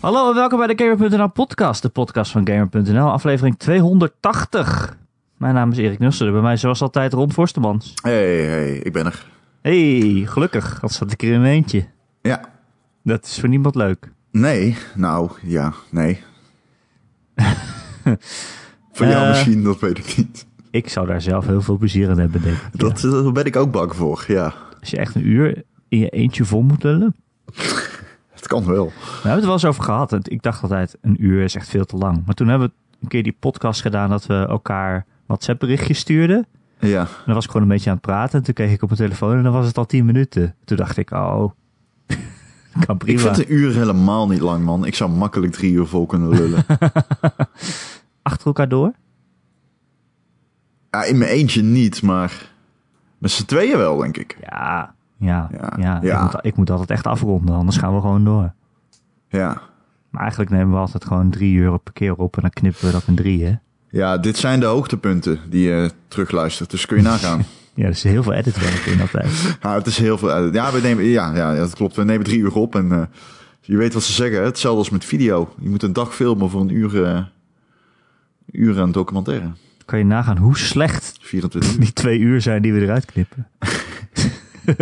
Hallo en welkom bij de Gamer.nl podcast, de podcast van Gamer.nl, aflevering 280. Mijn naam is Erik Nussen, bij mij zoals altijd Ron Forstemans. Hey, hey, ik ben er. Hey, gelukkig, dat zat ik er in mijn eentje. Ja. Dat is voor niemand leuk. Nee, nou, ja, nee. voor jou Eh. misschien, dat weet ik niet. Ik zou daar zelf heel veel plezier in hebben, denk ik. Dat, daar ben ik ook bang voor, ja. Als je echt een uur in je eentje vol moet lullen. Het kan wel. We hebben het wel eens over gehad. Ik dacht altijd, een uur is echt veel te lang. Maar toen hebben we een keer die podcast gedaan dat we elkaar WhatsApp berichtjes stuurden. Ja, En dan was ik gewoon een beetje aan het praten. En toen keek ik op mijn telefoon en dan was het al 10 minuten. Toen dacht ik, oh, kan prima. ik vind een uur helemaal niet lang, man. Ik zou makkelijk drie uur vol kunnen lullen. Achter elkaar door? ja, in mijn eentje niet, maar met z'n tweeën wel, denk ik. Ja, ja, ja. Ja, Ik, moet, ik moet altijd echt afronden, anders gaan we gewoon door. Ja. Maar eigenlijk nemen we altijd gewoon drie uur per keer op en dan knippen we dat in drie, hè? Ja, dit zijn de hoogtepunten die je terugluistert, dus kun je nagaan. Ja, er is heel veel editwerk in altijd. ja, het is heel veel. uit- Ja, we nemen, ja, ja, dat klopt. We nemen drie uur op en eh, je weet wat ze zeggen. Hetzelfde als met video. Je moet een dag filmen voor een uur, eh uur aan documentaire. Kan je nagaan hoe slecht 24 uur. die twee uur zijn die we eruit knippen?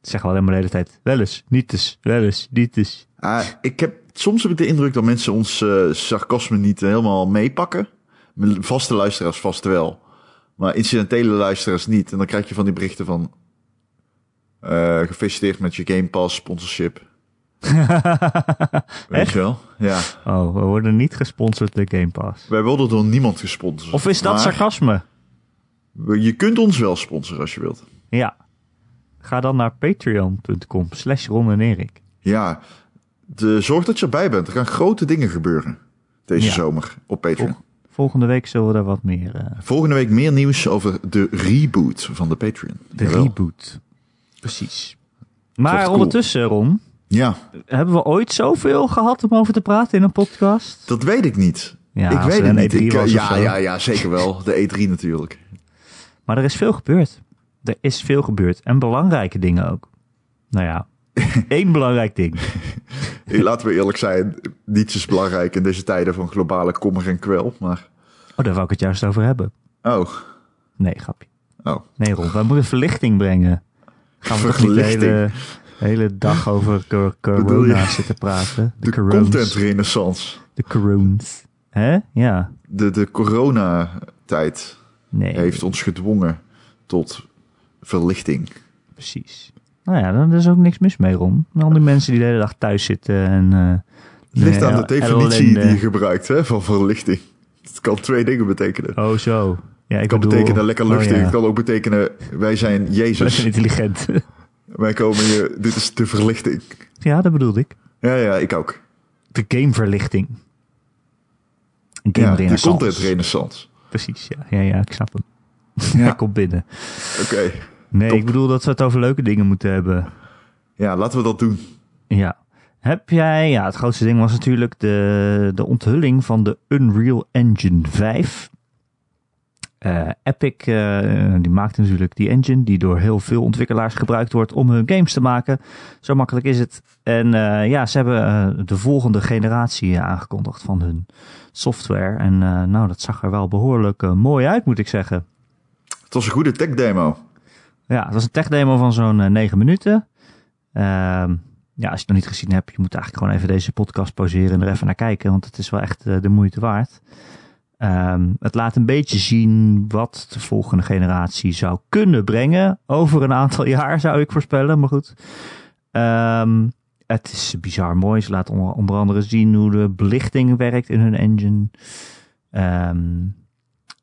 Zeg wel alleen maar de hele tijd. Wel eens, niet eens, wel eens, niet eens. Ah, ik heb, soms heb ik de indruk dat mensen ons eh, sarcasme niet helemaal meepakken. Vaste luisteraars vast wel. Maar incidentele luisteraars niet. En dan krijg je van die berichten van... eh, gefeliciteerd met je Game Pass sponsorship. Weet je wel? Ja. Oh, we worden niet gesponsord door Game Pass. Wij worden door niemand gesponsord. Of is dat Maar sarcasme? Je kunt ons wel sponsoren als je wilt. Ja. Ga dan naar patreon.com slash Ron en Erik. Ja, de, zorg dat je erbij bent. Er gaan grote dingen gebeuren deze Ja. zomer op Patreon. Volgende week zullen we daar wat meer... eh, Volgende week meer nieuws over de reboot van de Patreon. de Jawel. reboot. Precies. Maar cool. ondertussen, Ron, Ja, hebben we ooit zoveel gehad om over te praten in een podcast? dat weet ik niet. Ja, ik weet het niet. E3 Ik, was of ja, ja, ja, zeker wel. De E3 natuurlijk. Maar er is veel gebeurd. Er is veel gebeurd. En belangrijke dingen ook. Nou ja, één belangrijk ding. Laten we eerlijk zijn, niets is belangrijk in deze tijden van globale kommer en kwel. Maar, Oh, daar wou ik het juist over hebben. oh, Nee, grapje. oh. Nee, Ron, wij moeten verlichting brengen. Gaan we toch niet de hele, de hele dag over corona zitten praten? De corones. content renaissance. De corones. Hè? Ja. De, de coronatijd Nee, heeft ons gedwongen tot verlichting. precies. Nou ja, daar is ook niks mis mee, Ron. Al die mensen die de hele dag thuis zitten en... eh, Het ligt aan de definitie die je gebruikt hè, van verlichting. Het kan twee dingen betekenen. Oh, zo. Ja, ik Het kan bedoel- betekenen lekker oh, luchtig. ja. Het kan ook betekenen, wij zijn Wij Jezus. zijn intelligent. Wij komen hier, dit is de verlichting. ja, dat bedoelde ik. Ja, ja, ik ook. De gameverlichting. Game Ja, de content renaissance. Precies, ja. ja. Ja, ik snap hem. Ja. Hij komt binnen. Oké. Nee, Top. ik bedoel dat we het over leuke dingen moeten hebben. Ja, laten we dat doen. Ja. Heb jij, ja, het grootste ding was natuurlijk de, de onthulling van de Unreal Engine 5. Eh, Epic, eh, die maakt natuurlijk die engine die door heel veel ontwikkelaars gebruikt wordt om hun games te maken. Zo makkelijk is het. En eh, ja, ze hebben de volgende generatie aangekondigd van hun software. En eh, nou, dat zag er wel behoorlijk eh, mooi uit, moet ik zeggen. Het was een goede tech demo. Ja, het was een tech demo van zo'n eh, 9 minuten. Ehm, ja, als je het nog niet gezien hebt, je moet eigenlijk gewoon even deze podcast pauzeren en er even naar kijken, want het is wel echt eh, de moeite waard. Ehm, het laat een beetje zien wat de volgende generatie zou kunnen brengen. Over een aantal jaar zou ik voorspellen, maar goed. Ehm, het is bizar mooi. Ze laten onder, onder andere zien hoe de belichting werkt in hun engine. Ehm,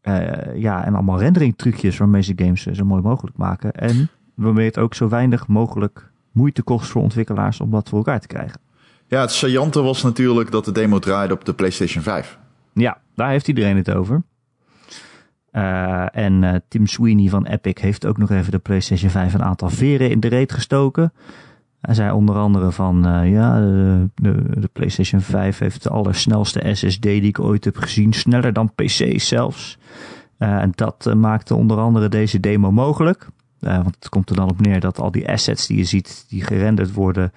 eh, ja, en allemaal rendering trucjes waarmee ze games zo mooi mogelijk maken. En waarmee het ook zo weinig mogelijk moeite kost voor ontwikkelaars om dat voor elkaar te krijgen. Ja, het saillante was natuurlijk dat de demo draaide op de PlayStation 5. Ja, daar heeft iedereen het over. Eh, en eh, Tim Sweeney van Epic heeft ook nog even de PlayStation 5 een aantal veren in de reet gestoken. Hij zei onder andere van, eh, ja, de, de, de PlayStation 5 heeft de allersnelste SSD die ik ooit heb gezien. Sneller dan PC's zelfs. Eh, en dat eh, maakte onder andere deze demo mogelijk. Want het komt er dan op neer dat al die assets die je ziet, die gerenderd worden,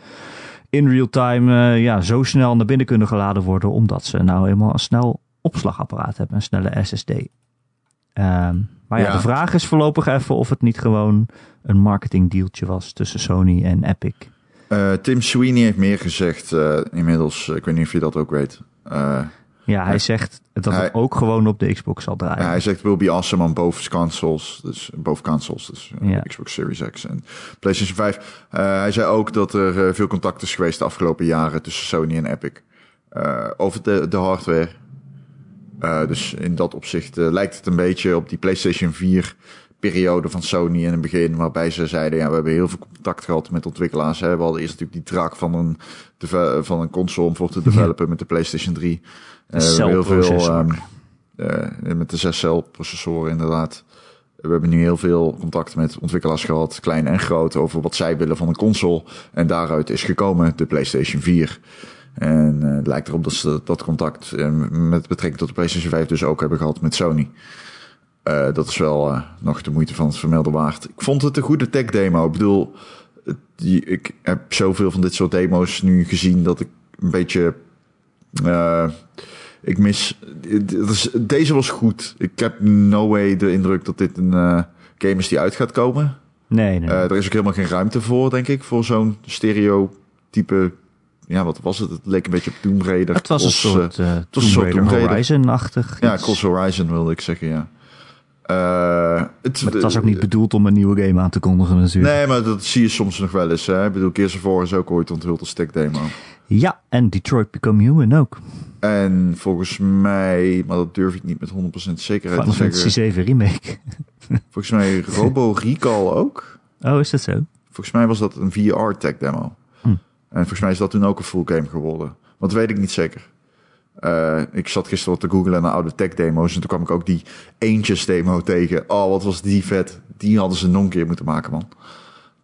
in real time ja, zo snel naar binnen kunnen geladen worden, omdat ze nou eenmaal een snel opslagapparaat hebben, een snelle SSD. Um, maar ja, ja, de vraag is voorlopig even of het niet gewoon een marketingdealtje was tussen Sony en Epic. Uh, Tim Sweeney heeft meer gezegd uh, inmiddels. Ik weet niet of je dat ook weet. Uh, ja, hij zegt dat hij, het ook gewoon op de Xbox zal draaien. Ja, hij zegt will be awesome on both consoles. Dus both consoles, dus ja. Xbox Series X en PlayStation 5. hij zei ook dat er veel contact is geweest de afgelopen jaren tussen Sony en Epic. over de, de hardware. Dus in dat opzicht lijkt het een beetje op die PlayStation 4 periode van Sony in het begin, waarbij ze zeiden, ja, we hebben heel veel contact gehad met ontwikkelaars. Hè. We hadden eerst natuurlijk die draak van een, van een console om voor te developen met de PlayStation 3. Uh, heel veel um, met de 6-cel processoren inderdaad. We hebben nu heel veel contact met ontwikkelaars gehad, klein en groot, over wat zij willen van een console. En daaruit is gekomen de PlayStation 4. En uh, het lijkt erop dat ze dat contact uh, met betrekking tot de PlayStation 5 dus ook hebben gehad met Sony. Uh, dat is wel nog de moeite van het vermelden waard. Ik vond het een goede tech demo. Ik bedoel, die, ik heb zoveel van dit soort demo's nu gezien dat ik een beetje. ik mis. Deze was goed. Ik heb no way de indruk dat dit een game is die uit gaat komen. Nee, nee. er is ook helemaal geen ruimte voor, denk ik, voor zo'n stereo-type ja, wat was het? Het leek een beetje op Tomb Raider. Het was een soort, uh, Tomb Raider Horizon-achtig. Ja, Cross Horizon wilde ik zeggen, ja. Uh, het, het, was ook niet bedoeld om een nieuwe game aan te kondigen natuurlijk. Nee, maar dat zie je soms nog wel eens. Hè? Ik bedoel, Gears of War is ook ooit onthuld als tech demo. Ja, en Detroit Become Human ook. En volgens mij, maar dat durf ik niet met 100% zekerheid Final te zeggen. Fantasy 7 Remake. volgens mij Robo Recall ook. Oh, is dat zo? Volgens mij was dat een VR tech demo. En volgens mij is dat toen ook een full game geworden. Want dat weet ik niet zeker. Uh, ik zat gisteren wat te googlen naar oude tech demo's. En toen kwam ik ook die eentjes demo tegen. Oh, wat was die vet. Die hadden ze nog een keer moeten maken, man.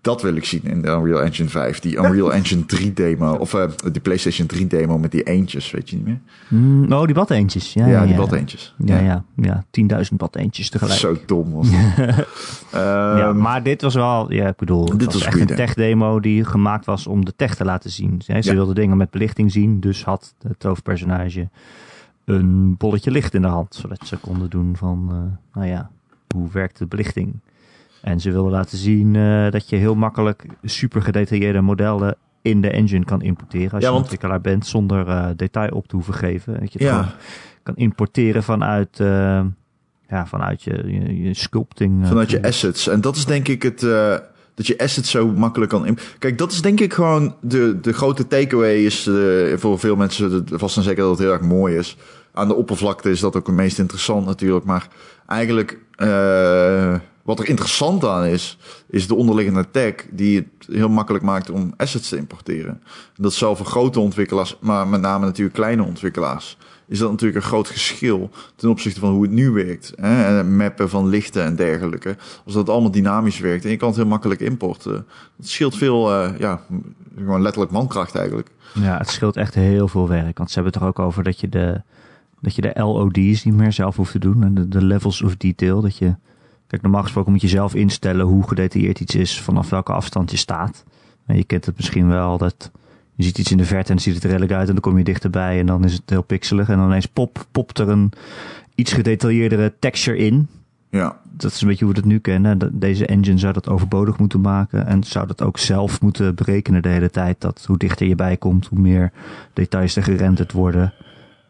Dat wil ik zien in de Unreal Engine 5. Die Unreal Engine 3 demo. Of uh, die PlayStation 3 demo met die eentjes, weet je niet meer? Mm, oh, die bad eentjes. Ja, ja, ja die bad eentjes. Ja, ja, ja. 10.000 bad eentjes tegelijk. Zo dom was ja, maar dit was wel, ja, ik bedoel, dit was, was echt een tech demo die gemaakt was om de tech te laten zien. Ze wilden dingen met belichting zien, dus had het hoofdpersonage een bolletje licht in de hand. Zodat ze konden doen van, uh, nou ja, hoe werkt de belichting? En ze wilden laten zien uh, dat je heel makkelijk super gedetailleerde modellen in de engine kan importeren. Als ja, je ontwikkelaar bent, zonder uh, detail op te hoeven geven. Dat je het ja. kan importeren vanuit, uh, ja, vanuit je, je, je sculpting. Vanuit je assets. En dat is denk ik het... dat je assets zo makkelijk kan... Kijk, dat is denk ik gewoon de, de grote takeaway is voor veel mensen vast en zeker dat het heel erg mooi is. Aan de oppervlakte is dat ook het meest interessant natuurlijk. Maar eigenlijk wat er interessant aan is, is de onderliggende tech die het heel makkelijk maakt om assets te importeren. Dat is voor grote ontwikkelaars, maar met name natuurlijk kleine ontwikkelaars, is dat natuurlijk een groot geschil ten opzichte van hoe het nu werkt. Hè? En mappen van lichten en dergelijke. Als dat allemaal dynamisch werkt en je kan het heel makkelijk importen. Dat scheelt veel, uh, ja, gewoon letterlijk mankracht eigenlijk. Ja, het scheelt echt heel veel werk. Want ze hebben het er ook over dat je de, dat je de LOD's niet meer zelf hoeft te doen. En de levels of detail, dat je Kijk, normaal gesproken moet je zelf instellen hoe gedetailleerd iets is, vanaf welke afstand je staat. En je kent het misschien wel, dat je ziet iets in de verte en dan ziet het er redelijk uit en dan kom je dichterbij en dan is het heel pixelig. En dan ineens pop, popt er een iets gedetailleerdere texture in. Ja. Dat is een beetje hoe we het nu kennen. Deze engine zou dat overbodig moeten maken en zou dat ook zelf moeten berekenen de hele tijd. Dat hoe dichter je bij komt, hoe meer details er gerenderd worden.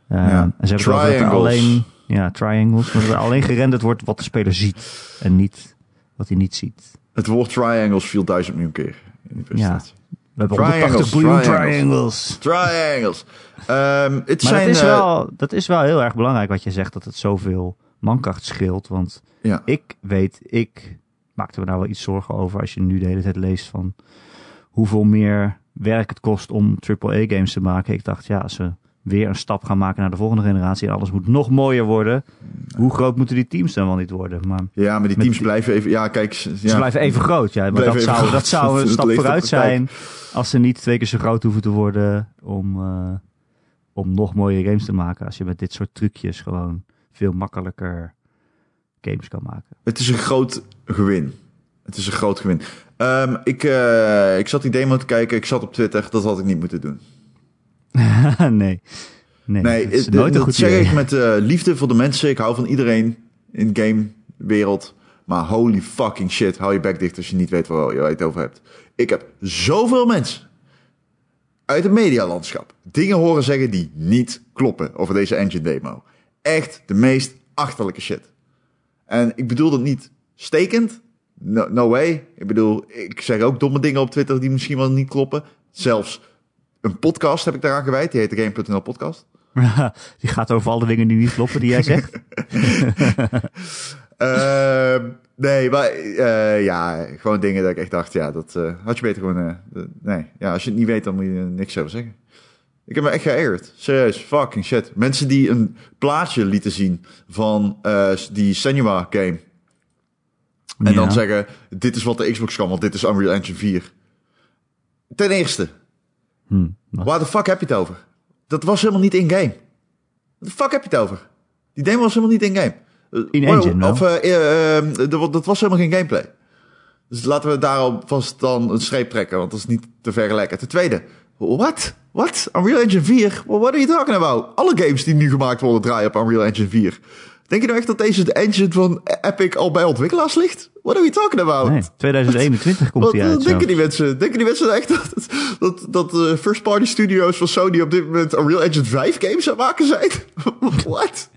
Uh, ja. En ze hebben het alleen ja, triangles. Maar er alleen gerenderd wordt wat de speler ziet. En niet wat hij niet ziet. Het woord triangles viel duizend miljoen keer in die. Ja. We hebben triangles, 180 biljoen triangles. Triangles. Um, het maar zijn, dat, is uh, wel, dat is wel heel erg belangrijk wat je zegt. Dat het zoveel mankracht scheelt. Want ja. ik weet, ik maakte me daar wel iets zorgen over. Als je nu de hele tijd leest van hoeveel meer werk het kost om AAA-games te maken. Ik dacht, ja, ze weer een stap gaan maken naar de volgende generatie. En alles moet nog mooier worden. Hoe groot moeten die teams dan wel niet worden? Maar ja, maar die teams blijven even... Ja, kijk... Ja, ze blijven even groot, ja. Maar dat zou, dat zou een stap vooruit zijn... als ze niet twee keer zo groot hoeven te worden... om, uh, om nog mooiere games te maken. Als je met dit soort trucjes gewoon veel makkelijker games kan maken. Het is een groot gewin. Het is een groot gewin. Ehm, ik, eh, ik zat die demo te kijken, ik zat op Twitter, dat had ik niet moeten doen. nee. Nee, Nee, dat nooit dat zeg idee. ik met eh, liefde voor de mensen. Ik hou van iedereen in de gamewereld. Maar holy fucking shit, hou je bek dicht als je niet weet waar je het over hebt. Ik heb zoveel mensen uit het medialandschap dingen horen zeggen die niet kloppen over deze engine demo. Echt de meest achterlijke shit. En ik bedoel dat niet stekend. No, no way. Ik bedoel, ik zeg ook domme dingen op Twitter die misschien wel niet kloppen. Zelfs een podcast heb ik daaraan gewijd. Die heet de Game.nl podcast. die gaat over alle dingen die niet kloppen die jij zegt. Ehm, nee, maar eh, ja, gewoon dingen dat ik echt dacht, ja, dat eh, had je beter gewoon... eh, nee, ja, als je het niet weet, dan moet je niks over zeggen. Ik heb me echt geërgerd. Serieus, fucking shit. Mensen die een plaatje lieten zien van die Senua game. En Ja. dan zeggen, dit is wat de Xbox kan, want dit is Unreal Engine 4. Ten eerste, Hm, wat? waar de fuck heb je het over? Dat was helemaal niet in-game. Wat de fuck heb je het over? Die demo was helemaal niet in-game. Eh, In-engine wel. Of, eh, eh, dat was helemaal geen gameplay. Dus laten we daarop vast dan een streep trekken, want dat is niet te vergelijken. Ten tweede, wat? Wat? Unreal Engine 4? What are you talking about? Alle games die nu gemaakt worden draaien op Unreal Engine 4. Denk je nou echt dat deze de engine van Epic al bij ontwikkelaars ligt? What are we talking about? Nee, 2021 komt die eh, uit. zo. denken die mensen? Denken die mensen nou echt dat, dat, dat de first party studios van Sony op dit moment Unreal Engine 5 games aan maken zijn? What?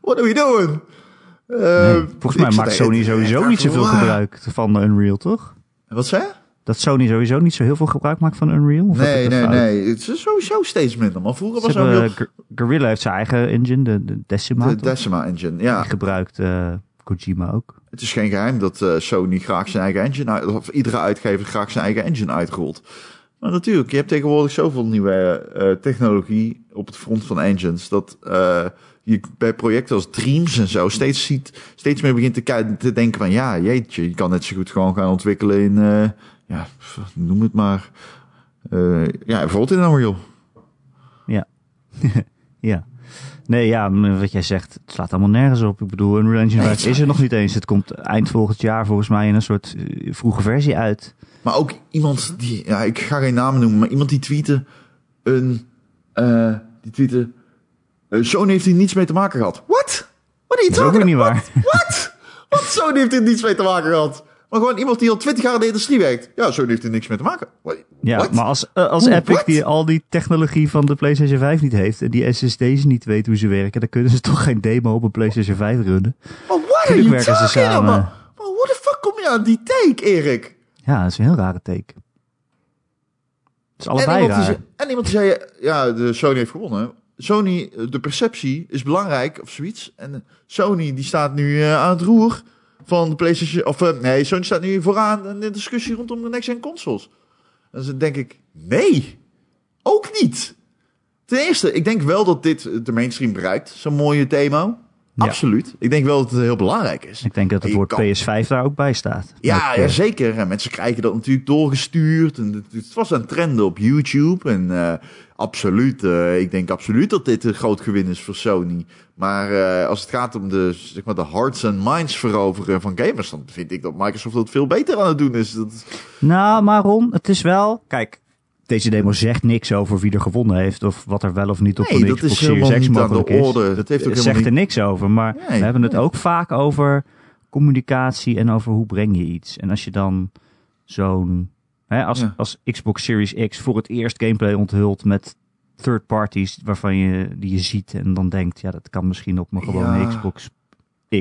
What are we doing? Eh, Nee, volgens mij maakt Sony sowieso niet zoveel gebruik van Unreal, toch? Wat zei je? Dat Sony sowieso niet zo heel veel gebruik maakt van Unreal? Of Nee, nee, fout? nee. Het is sowieso steeds minder. Maar vroeger was Unreal Gu- Guerrilla heeft zijn eigen engine, de, de Decima. de toch? Decima engine. Ja, Die gebruikt eh, Kojima ook. het is geen geheim dat eh, Sony graag zijn eigen engine uit, of iedere uitgever graag zijn eigen engine uitrolt. Maar natuurlijk, je hebt tegenwoordig zoveel nieuwe eh, technologie op het front van engines dat eh, je bij projecten als Dreams en zo steeds ziet, steeds meer begint te, te denken van ja, jeetje, je kan net zo goed gewoon gaan ontwikkelen in, eh, ja, noem het maar, eh, ja, bijvoorbeeld in Unreal. Ja. Nee, ja, wat jij zegt, het slaat allemaal nergens op. Ik bedoel, Unreal Engine Nee, 5 het is er nog niet eens. Het komt eind volgend jaar volgens mij in een soort eh, vroege versie uit. Maar ook iemand die, ja, ik ga geen namen noemen, maar iemand die tweette een, eh, die tweette, eh, Sony heeft hier niets mee te maken gehad. What? What are you Dat is ook talking niet waar. What? Wat? Sony heeft hier niets mee te maken gehad. Maar gewoon iemand die al 20 jaar in de industrie werkt. Ja, Sony heeft er niks mee te maken. What? Ja, maar als, eh, als Epic what? die al die technologie van de PlayStation 5 niet heeft en die SSD's niet weet hoe ze werken, dan kunnen ze toch geen demo op een PlayStation 5 runnen. Maar what are you werken ze samen. about? Maar hoe de fuck kom je aan die take, Erik? Ja, dat is een heel rare take. Het is En allebei iemand, die raar. zei, en iemand die zei, ja, de Sony heeft gewonnen. Sony, eh, de perceptie is belangrijk of zoiets. En Sony die staat nu eh, aan het roer van de PlayStation. Of eh, nee, Sony staat nu vooraan in de discussie rondom de next-gen consoles. En dan denk ik, nee, ook niet. Ten eerste, ik denk wel dat dit de mainstream bereikt, zo'n mooie demo. Absoluut. Ik denk wel dat het heel belangrijk is. Ik denk dat het woord kan- PS5 daar ook bij staat. Ja, ja, eh, zeker. En mensen krijgen dat natuurlijk doorgestuurd. En het, was een trend op YouTube. En eh, absoluut, eh, ik denk absoluut dat dit een groot gewin is voor Sony. Maar als het gaat om de, zeg maar, de hearts en minds veroveren van gamers, dan vind ik dat Microsoft dat veel beter aan het doen is. Dat, Nou, maar Ron, het is wel... Kijk, deze demo zegt niks over wie er gewonnen heeft... of wat er wel of niet op Nee, een dat Xbox is Series X de mogelijk is. orde. Dat heeft ook zegt er niks over, maar Nee, we hebben het ook vaak over communicatie... en over hoe breng je iets. En als je dan zo'n... Hè, als, Ja. als Xbox Series X voor het eerst gameplay onthult met third parties... waarvan je, die je ziet en dan denkt... ja, dat kan misschien op mijn gewone Ja. Xbox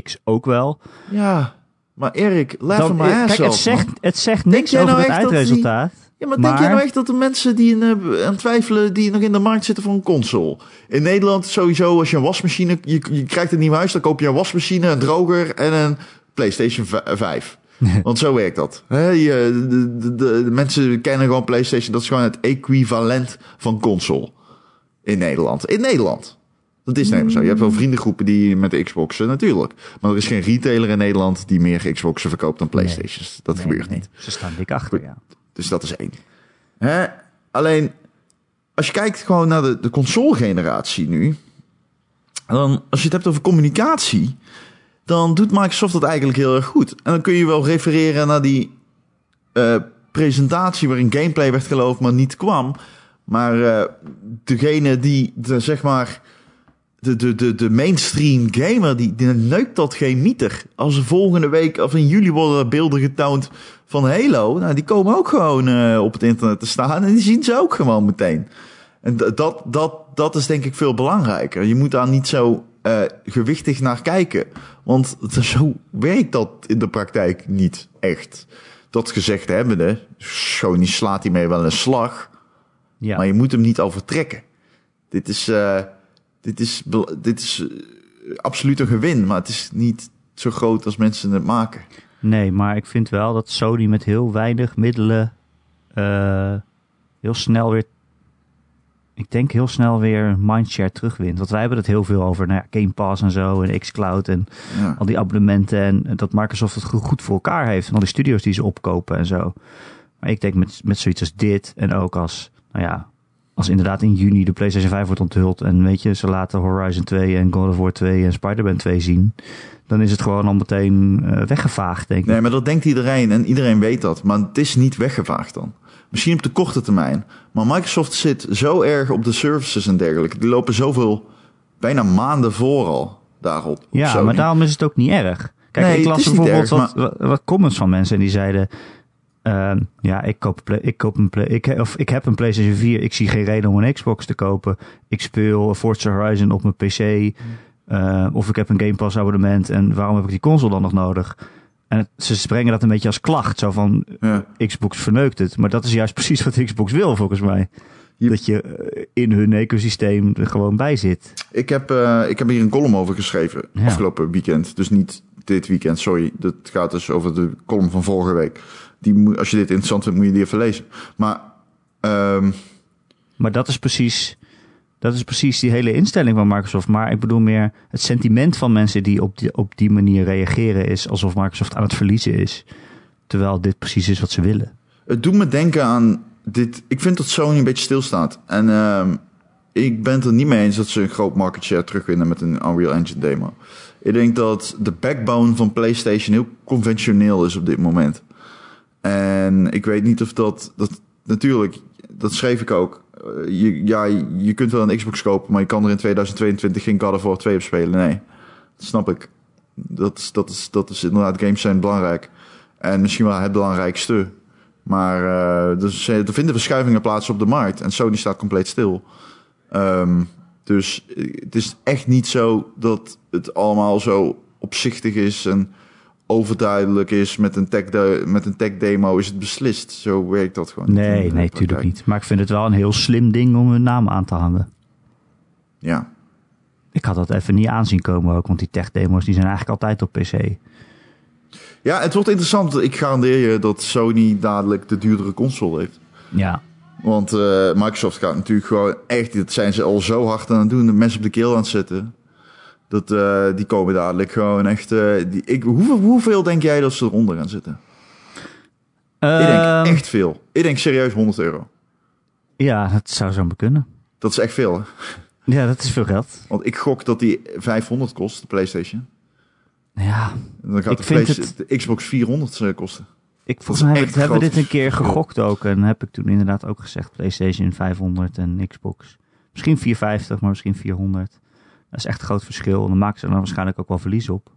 X ook wel. ja, maar Erik, laugh Dan, my eh, kijk, het zegt, het zegt niks over nou het eindresultaat. Ja, maar, denk jij nou echt dat de mensen die in, eh, aan twijfelen, die nog in de markt zitten voor een console? In Nederland sowieso, als je een wasmachine, je, je krijgt een nieuw huis, dan koop je een wasmachine, een droger en een PlayStation v- 5. Want zo werkt dat. Je, de, de, de, de mensen kennen gewoon PlayStation, dat is gewoon het equivalent van console. In Nederland. In Nederland. Dat is helemaal zo. Je hebt wel vriendengroepen die met de Xboxen, natuurlijk. Maar er is geen retailer in Nederland die meer Xboxen verkoopt dan PlayStations. Dat Nee, gebeurt nee, niet. Ze staan dik achter, ja. Dus dat is één. Hè? Alleen, als je kijkt gewoon naar de, de console-generatie nu. Dan, als je het hebt over communicatie. Dan doet Microsoft dat eigenlijk heel erg goed. En dan kun je wel refereren naar die eh, presentatie waarin gameplay werd geloofd, maar niet kwam. Maar eh, degene die, de, zeg maar, de, de, de, de mainstream gamer, die, die neukt dat geen meter. Als er volgende week of in juli worden er beelden getoond van Halo, nou, die komen ook gewoon eh, op het internet te staan en die zien ze ook gewoon meteen. En dat, dat, dat is denk ik veel belangrijker. Je moet daar niet zo eh, gewichtig naar kijken. Want zo werkt dat in de praktijk niet echt. Dat gezegd hebbende, Sony slaat hiermee wel een slag. Ja. Maar je moet hem niet overtrekken. Dit is, eh, dit is, dit is eh, absoluut een gewin, maar het is niet zo groot als mensen het maken. Nee, maar ik vind wel dat Sony met heel weinig middelen eh, heel snel weer, ik denk heel snel weer mindshare terugwint. Want wij hebben het heel veel over nou ja, Game Pass en zo en xCloud en Ja. al die abonnementen en dat Microsoft het go- goed voor elkaar heeft en al die studios die ze opkopen en zo. Maar ik denk met, met zoiets als dit en ook als, nou ja, als inderdaad in juni de PlayStation 5 wordt onthuld en weet je, ze laten Horizon 2 en God of War 2 en Spider-Man 2 zien, dan is het gewoon al meteen eh, weggevaagd, denk ik. Nee, maar dat denkt iedereen en iedereen weet dat. Maar het is niet weggevaagd dan. Misschien op de korte termijn. Maar Microsoft zit zo erg op de services en dergelijke. Die lopen zoveel, bijna maanden voor al daarop. op Ja, maar daarom is het ook niet erg. Kijk, Nee, ik las bijvoorbeeld erg, wat, wat, wat comments van mensen en die zeiden... ehm, ja, ik, koop, ik, koop een play, ik, of ik heb een PlayStation 4, ik zie geen reden om een Xbox te kopen. Ik speel Forza Horizon op mijn PC. eh, of ik heb een Game Pass abonnement en waarom heb ik die console dan nog nodig? En het- ze brengen dat een beetje als klacht. Zo van, Ja. Xbox verneukt het. Maar dat is juist precies wat Xbox wil, volgens mij. Dat je eh, in hun ecosysteem er gewoon bij zit. Ik, heb, eh, ik heb hier een column over geschreven Ja. afgelopen weekend. Dus niet dit weekend, sorry. Dat gaat dus over de column van vorige week. Die als je dit interessant vindt, moet je die even lezen. Maar ehm, Maar dat is precies, dat is precies die hele instelling van Microsoft. Maar ik bedoel meer het sentiment van mensen die op die, op die manier reageren is alsof Microsoft aan het verliezen is. Terwijl dit precies is wat ze willen. Het doet me denken aan dit. Ik vind dat Sony een beetje stilstaat. En ehm, ik ben het er niet mee eens dat ze een groot market share terugwinnen met een Unreal Engine demo. Ik denk dat de backbone van PlayStation heel conventioneel is op dit moment. En ik weet niet of dat. dat natuurlijk, dat schreef ik ook. Eh, Je, ja, je kunt wel een Xbox kopen, maar je kan er in 2022 geen God of War 2 op spelen. Nee, dat snap ik. Dat is, dat is, dat is inderdaad, games zijn belangrijk. En misschien wel het belangrijkste. Maar eh, dus, eh, er vinden verschuivingen plaats op de markt. En Sony staat compleet stil. Ehm, dus het is echt niet zo dat het allemaal zo opzichtig is en overduidelijk is. Met een tech, de- met een tech demo is het beslist. Zo werkt dat gewoon. Nee, de nee, praktijk. tuurlijk niet. Maar ik vind het wel een heel slim ding om hun naam aan te hangen. Ja. Ik had dat even niet aanzien komen ook, want die tech-demo's die zijn eigenlijk altijd op PC. ja, het wordt interessant. Ik garandeer je dat Sony dadelijk de duurdere console heeft. Ja, Want eh, Microsoft gaat natuurlijk gewoon echt, dat zijn ze al zo hard aan het doen, de mensen op de keel aan het zetten. Dat, eh, die komen dadelijk gewoon echt. eh, die, ik, hoeveel, hoeveel denk jij dat ze eronder gaan zitten? ik denk Ehm, echt veel. Ik denk serieus 100 euro. Ja, dat zou zo maar kunnen. Dat is echt veel. Hè? Ja, dat is veel geld. Want ik gok dat die 500 kost, de PlayStation. Ja, En dan gaat Ik de, vind Playsta- de Xbox 400 eh, kosten. Ik, volgens mij hebben, we dit een keer gegokt ook. En heb ik toen inderdaad ook gezegd PlayStation 500 en Xbox. Misschien 450, maar misschien 400. Dat is echt een groot verschil. En dan maken ze er dan waarschijnlijk ook wel verlies op.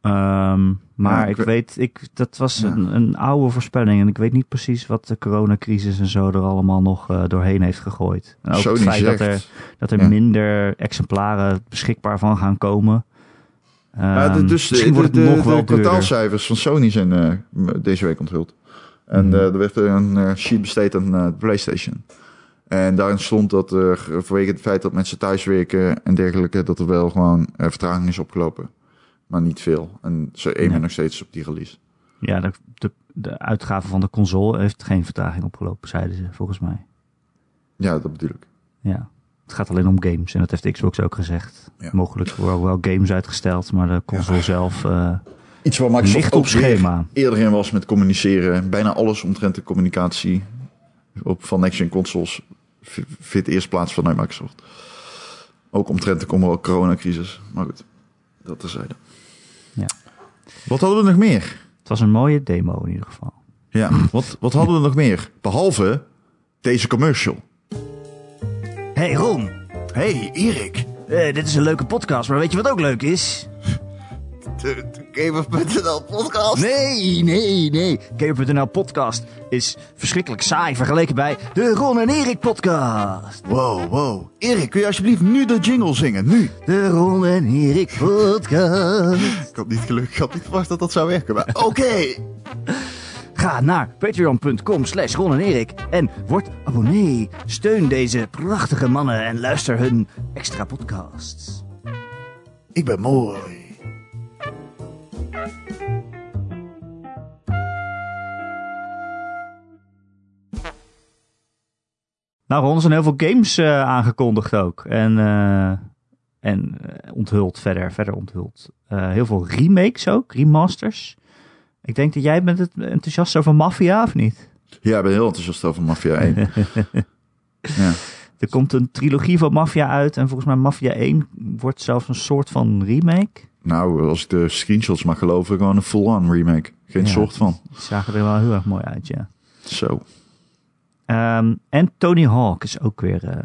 Ehm, maar Ja, ik ik we- weet, ik, dat was Ja. een, een oude voorspelling. En ik weet niet precies wat de coronacrisis en zo er allemaal nog eh, doorheen heeft gegooid. En ook het feit dat er, dat er Ja. minder exemplaren beschikbaar van gaan komen. De, Ehm, dus misschien de, wordt de, nog de wel duurder. kwartaalcijfers van Sony zijn eh, deze week onthuld. En eh, er werd een eh, sheet besteed aan de PlayStation. En daarin stond dat er vanwege het feit dat mensen thuiswerken en dergelijke, dat er wel gewoon eh, vertraging is opgelopen. Maar niet veel. En ze aimen Nee. nog steeds op die release. Ja, de, de, de uitgave van de console heeft geen vertraging opgelopen, zeiden ze, volgens mij. Ja, dat bedoel ik. Ja, het gaat alleen om games. En dat heeft Xbox ook gezegd. Ja. Mogelijk worden wel games uitgesteld, maar de console zelf eh Iets waar Microsoft op schema. eerder in was met communiceren. Bijna alles omtrent de communicatie op, van next gen consoles vindt eerst plaats vanuit Microsoft. Ook omtrent de coronacrisis. Maar goed, dat terzijde. Ja. Wat hadden we nog meer? Het was een mooie demo in ieder geval. Ja, wat, wat hadden we nog meer? Behalve deze commercial. Hey Ron, Hey, Erik. eh, dit is een leuke podcast, maar weet je wat ook leuk is? Gamer.nl podcast. Nee, nee, nee. Gamer.nl podcast is verschrikkelijk saai vergeleken bij de Ron en Erik podcast. Wow, wow. Erik, kun je alsjeblieft nu de jingle zingen? Nu. De Ron en Erik podcast. Ik had niet gelukkig, ik had niet verwacht dat dat zou werken, maar oké. Ga naar patreon.com slash Ron en Erik en word abonnee. Steun deze prachtige mannen en luister hun extra podcasts. Ik ben mooi. Nou, Ron, er zijn heel veel games eh, aangekondigd ook. En, eh, en eh, onthuld verder, verder onthuld. Heel veel remakes ook, remasters. Ik denk dat jij bent het enthousiast over Mafia, of niet? Ja, ik ben heel enthousiast over Mafia 1. ja. Er komt een trilogie van Mafia uit en volgens mij Mafia 1 wordt zelfs een soort van remake. Nou, als ik de screenshots mag geloven, gewoon een full-on remake. Geen Ja. soort van. Die zagen er wel heel erg mooi uit, ja. Zo. Ehm, en Tony Hawk is ook weer, eh,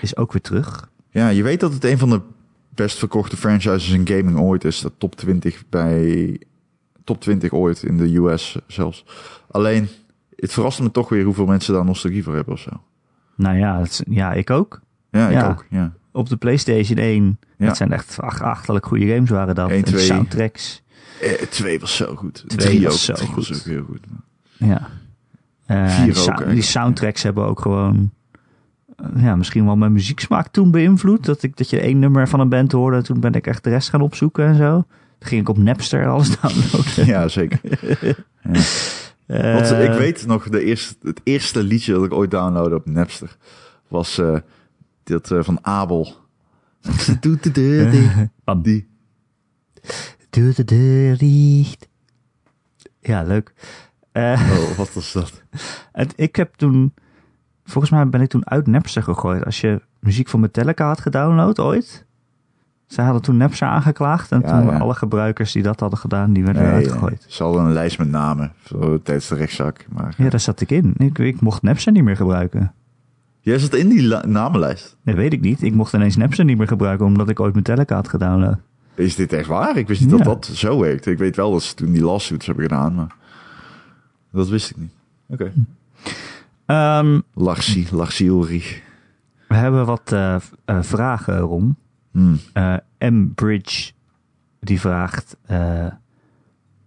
is ook weer terug. Ja, je weet dat het een van de best verkochte franchises in gaming ooit is. De top 20 bij... Top 20 ooit in de US zelfs. Alleen, het verraste me toch weer hoeveel mensen daar nostalgie voor hebben of zo. Nou ja, het ja ik ook. Ja, ik Ja. ook. Ja. Op de PlayStation 1. Ja. Dat zijn echt ach- achterlijk goede games waren dat. 1, En de 2. soundtracks. Eh, twee was zo goed. Twee Drie was ook. zo Drie goed. was ook heel goed. Ja. Eh, Vier die, ook, die soundtracks hebben ook gewoon... eh, ja, misschien wel mijn muzieksmaak toen beïnvloed. Dat, ik, dat je één nummer van een band hoorde. En toen ben ik echt de rest gaan opzoeken en zo. Toen ging ik op Napster alles downloaden. Ja, zeker. ja. Eh, Want ik weet nog, de eerste, het eerste liedje dat ik ooit downloadde op Napster was dat van Abel. Van- Die. Ja, leuk. Eh, Oh, wat was dat? Het, ik heb toen, volgens mij ben ik toen uit Napster gegooid. Als je muziek van Metallica had gedownload ooit. Zij hadden toen Napster aangeklaagd. En Ja, toen ja. alle gebruikers die dat hadden gedaan, die werden eruit gegooid. Ze hadden een lijst met namen tijdens de rechtszaak. Maar Ja, daar zat ik in. Ik, ik mocht Napster niet meer gebruiken. jij zat in die namenlijst. Dat weet ik niet. Ik mocht ineens Napster niet meer gebruiken omdat ik ooit Metallica had gedownload. Is dit echt waar? Ik wist niet Ja. dat dat zo werkte. Ik weet wel dat ze toen die lawsuits hebben gedaan, maar dat wist ik niet. Oké. Ehm, Larsie, Larsie Ulrich. we hebben wat eh, eh, vragen, Ron. Hmm. Eh, M. Bridge, die vraagt... eh,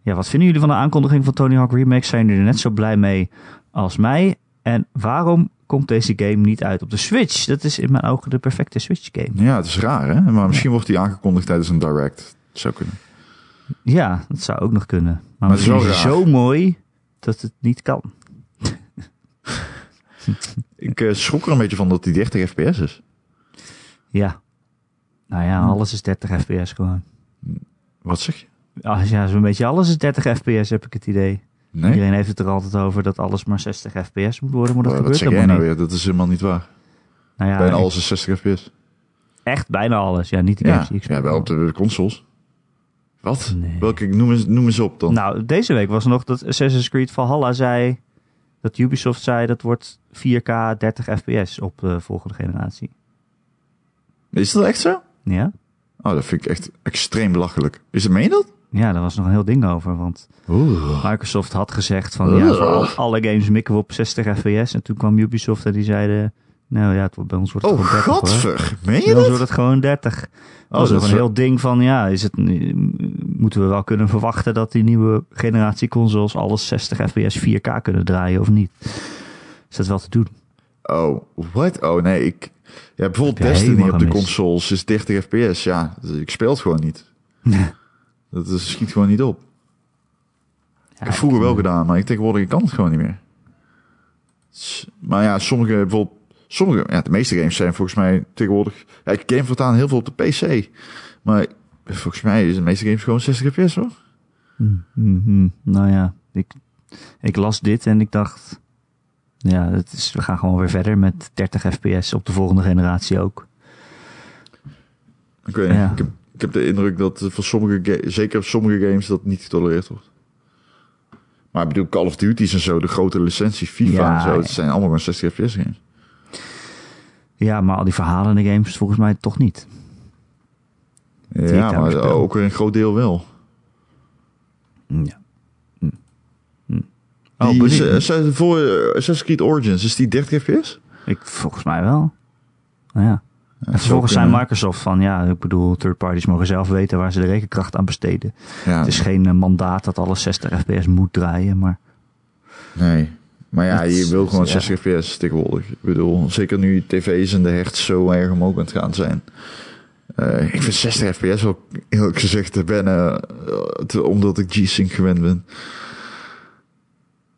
ja, wat vinden jullie van de aankondiging van Tony Hawk Remake? Zijn jullie er net zo blij mee als mij? En waarom komt deze game niet uit op de Switch? Dat is in mijn ogen de perfecte Switch game. Ja, het is raar hè, maar misschien wordt die aangekondigd tijdens een direct. Dat zou kunnen. Ja, dat zou ook nog kunnen. Maar, Maar het is wel raar. zo mooi dat het niet kan. Ik eh, schrok er een beetje van dat die 30 fps is. Ja. Nou ja, alles is 30 fps gewoon. Wat zeg je? Ah, ja, zo'n beetje alles is 30 fps, heb ik het idee. Nee? Iedereen heeft het er altijd over dat alles maar 60 fps moet worden, maar dat Wat gebeurt helemaal nou niet. weer? Dat is helemaal niet waar. Nou ja, Bijna alles is 60 fps. echt bijna alles. Ja, niet de Ja, games die ik ja, wel op de consoles. Wat? Nee. Welke? Noem eens, noem eens op dan. Nou, deze week was nog dat Assassin's Creed Valhalla zei... dat Ubisoft zei dat wordt 4K 30 fps op de volgende generatie. Is dat echt zo? Ja? Oh, dat vind ik echt extreem belachelijk. Is het, meen je dat? Ja, daar was nog een heel ding over. Want Oeh. Microsoft had gezegd van... ja, voor alle games mikken we op 60 fps. En toen kwam Ubisoft en die zeiden... nou ja, het, wordt- bij ons wordt het Oh, gewoon 30 hoor. godver. Meen je Bij ons dat? wordt het gewoon 30. Dat Oh, dat is een heel ding van... ja, is het, moeten we wel kunnen verwachten... dat die nieuwe generatie consoles... alles 60 fps 4K kunnen draaien of niet? Is dat wel te doen? Oh, wat? Oh, nee, ik... Ja, bijvoorbeeld Destiny op de consoles is 30 fps. Ja, dus ik speel het gewoon niet. Dat is, schiet gewoon niet op. ik heb vroeger wel gedaan, maar ik tegenwoordig ik kan het gewoon niet meer. Maar ja, sommige, bijvoorbeeld, sommige, ja, de meeste games zijn volgens mij tegenwoordig, ja, ik game voortaan heel veel op de PC. Maar volgens mij is de meeste games gewoon 60 fps hoor. Mhm. Nou ja, ik, ik las dit en ik dacht... Ja, het is, we gaan gewoon weer verder met 30 fps op de volgende generatie ook. Ja. ik, heb, ik heb de indruk dat voor sommige, zeker sommige games dat niet getolereerd wordt. Maar ik bedoel, Call of Duty's en zo, de grote licenties, FIFA Ja, en zo, het zijn allemaal gewoon 60 fps games. Ja, maar al die verhalen in de games volgens mij toch niet. Ja, maar ook weer een groot deel wel. Ja. Hm. Hm. Oh, die, voor eh, Assassin's Creed Origins, is die 30 fps? ik, volgens mij wel. Nou ja. Ja, En vervolgens zijn. Microsoft van, ja, ik bedoel, third parties mogen zelf weten waar ze de rekenkracht aan besteden. Ja, Het is geen eh, mandaat dat alles 60 fps moet draaien, maar nee. Maar ja, je wil gewoon ja. 60 fps tegenwoordig. Ik bedoel, zeker nu tv's en de hertz zo erg omhoog aan het gaan zijn. Eh, ik vind 60 fps wel eerlijk gezegd te wennen, eh, omdat ik G-Sync gewend ben.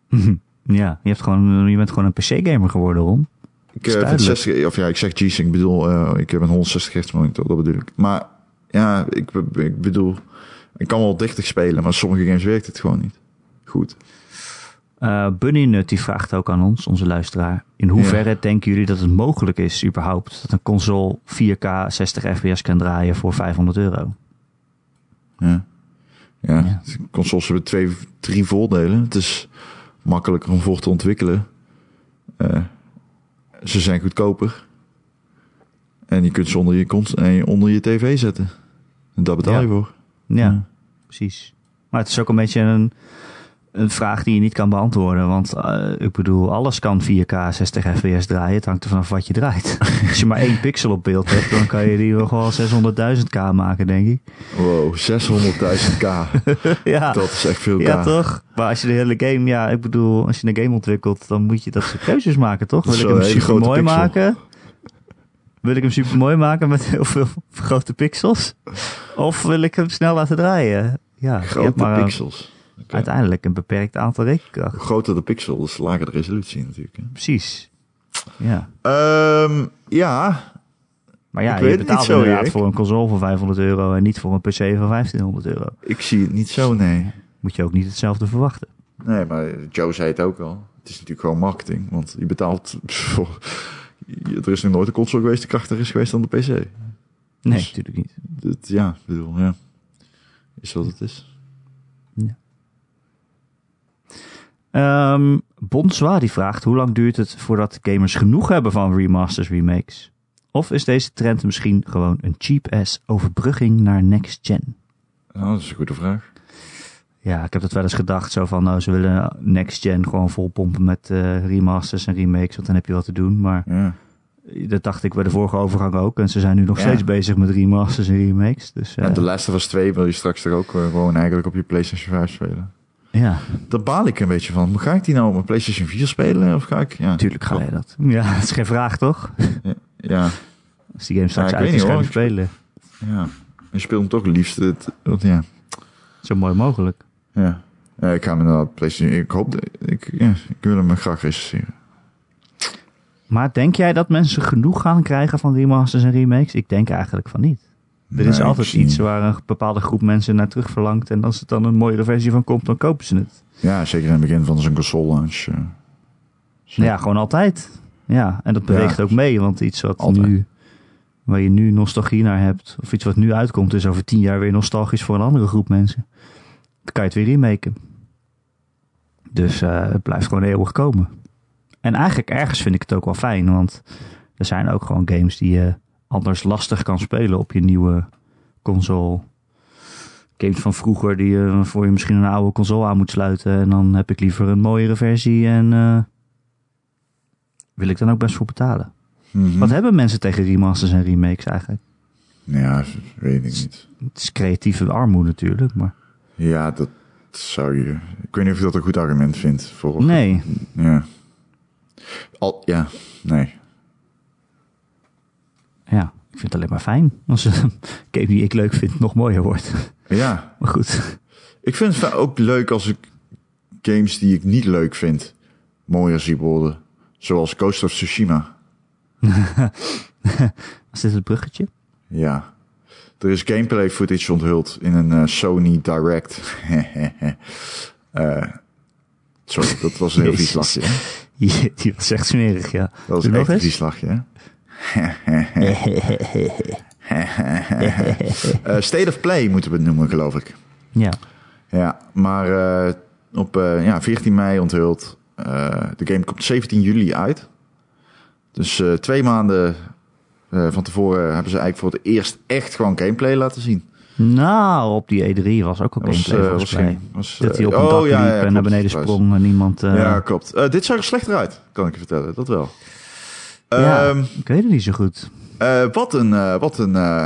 ja, je, hebt gewoon, je bent gewoon een PC-gamer geworden, Ron. Ik, eh, vind duidelijk. 60, of ja, ik zeg G-Sync, ik bedoel, ik heb een 160 hertz monitor, dat bedoel ik. Maar ja, ik, ik bedoel, ik kan wel 30 spelen, maar sommige games werkt het gewoon niet. Goed. Eh Bunny Nut die vraagt ook aan ons, onze luisteraar. In hoeverre denken jullie dat het mogelijk is überhaupt dat een console 4K 60 fps kan draaien voor 500 euro? Ja. Ja, Ja. consoles hebben twee, drie voordelen. Het is makkelijker om voor te ontwikkelen. Eh, ze zijn goedkoper. En je kunt ze onder je, cons- eh, onder je tv zetten. En daar betaal Ja. je voor. Ja, Ja. precies. Maar het is ook een beetje een, een vraag die je niet kan beantwoorden. Want eh, ik bedoel, alles kan 4K 60 fps draaien. Het hangt er vanaf wat je draait. Als je maar één pixel op beeld hebt, dan kan je die nog wel 600.000 k maken, denk ik. Wow, 600.000 k. ja. Dat is echt veel k. Ja, toch? Maar als je de hele game, ja, ik bedoel, als je een game ontwikkelt, dan moet je dat soort keuzes maken, toch? Wil ik hem super mooi pixel. maken? Wil ik hem super mooi maken met heel veel grote pixels? Of wil ik hem snel laten draaien? Ja, Grote een- uiteindelijk een beperkt aantal rekenkracht. Hoe groter de pixel, dus lager de resolutie natuurlijk. Hè. Precies. Ja. Ehm, ja, Maar ja, Ik je betaalt zo, inderdaad Erik. voor een console van 500 euro en niet voor een PC van 1500 euro. ik zie het niet zo, nee. Moet je ook niet hetzelfde verwachten. Nee, maar Joe zei het ook al. Het is natuurlijk gewoon marketing. Want je betaalt voor... Er is nog nooit een console geweest die krachtiger is geweest dan de PC. Nee, Dus- natuurlijk niet. Dat, ja, ik bedoel, ja. Is wat het is. Ehm Bonswa die vraagt, hoe lang duurt het voordat gamers genoeg hebben van remasters, remakes? Of is deze trend misschien gewoon een cheap-ass overbrugging naar next gen? Nou, dat is een goede vraag. Ja, ik heb dat wel eens gedacht, zo van, nou, ze willen next gen gewoon volpompen met eh, remasters en remakes, want dan heb je wat te doen. Maar Ja. dat dacht ik bij de vorige overgang ook. En ze zijn nu nog Ja. steeds bezig met remasters en remakes. Dus eh, En de Last of Us 2 wil je straks er ook eh, gewoon eigenlijk op je PlayStation 5 spelen. Ja, Daar baal ik een beetje van. Ga ik die nou op mijn PlayStation 4 spelen? Of ga ik... Ja, natuurlijk ga je dat. Ja, dat is geen vraag, toch? Ja, Als die game straks ik uit is, ga je spelen. ja. Je speelt hem toch het liefst. Het, want ja, Zo mooi mogelijk. ja. ja, ik ga hem inderdaad PlayStation... Ik hoop... dat- Ik, ja, ik wil hem graag recenseren. Maar denk jij dat mensen genoeg gaan krijgen van remasters en remakes? Ik denk eigenlijk van niet. Er is altijd iets waar een bepaalde groep mensen naar terug verlangt. En als het dan een mooiere versie van komt, dan kopen ze het. Ja, zeker in het begin van zijn console launch. eh. Ja, gewoon altijd. Ja, en dat beweegt Ja. ook mee. Want iets wat Altijd. nu, waar je nu nostalgie naar hebt, of iets wat nu uitkomt, is over tien jaar weer nostalgisch voor een andere groep mensen. Dan kan je het weer remaken. Dus eh, het blijft gewoon eeuwig komen. En eigenlijk ergens vind ik het ook wel fijn, want er zijn ook gewoon games die je anders lastig kan spelen op je nieuwe console. Games van vroeger die je voor je misschien een oude console aan moet sluiten. En dan heb ik liever een mooiere versie en eh, wil ik dan ook best voor betalen. Mhm. Wat hebben mensen tegen remasters en remakes eigenlijk? Ja, weet ik niet. Het is creatieve armoede natuurlijk, maar Ja, dat zou je... Ik weet niet of je dat een goed argument vindt. Voor, nee. Ja. Al, ja, nee. Ik vind het alleen maar fijn als een game die ik leuk vind nog mooier wordt. Ja, Maar goed, ik vind het ook leuk als ik games die ik niet leuk vind mooier zie worden. Zoals Ghost of Tsushima. is dit het bruggetje? Ja. Er is gameplay footage onthuld in een eh, Sony Direct. Eh, sorry, dat was een heel vies lachje. hè? Die, was echt smerig, ja. Dat was echt een vies lachje. hè? Eh, State of Play moeten we het noemen, geloof ik. Ja, Ja, maar eh, op eh, ja, 14 mei onthuld. De game komt 17 juli uit. Dus twee maanden van tevoren hebben ze eigenlijk voor het eerst echt gewoon gameplay laten zien. Nou, op die E3 was ook al gameplay volgens mij. was, dat hij op een oh, dak ja, liep ja, en klopt, naar beneden sprong en niemand... ja, klopt. Dit zag er slechter uit, kan ik je vertellen. Dat wel. ja, Ehm, ik weet het niet zo goed. Eh, wat een, eh, wat een, eh,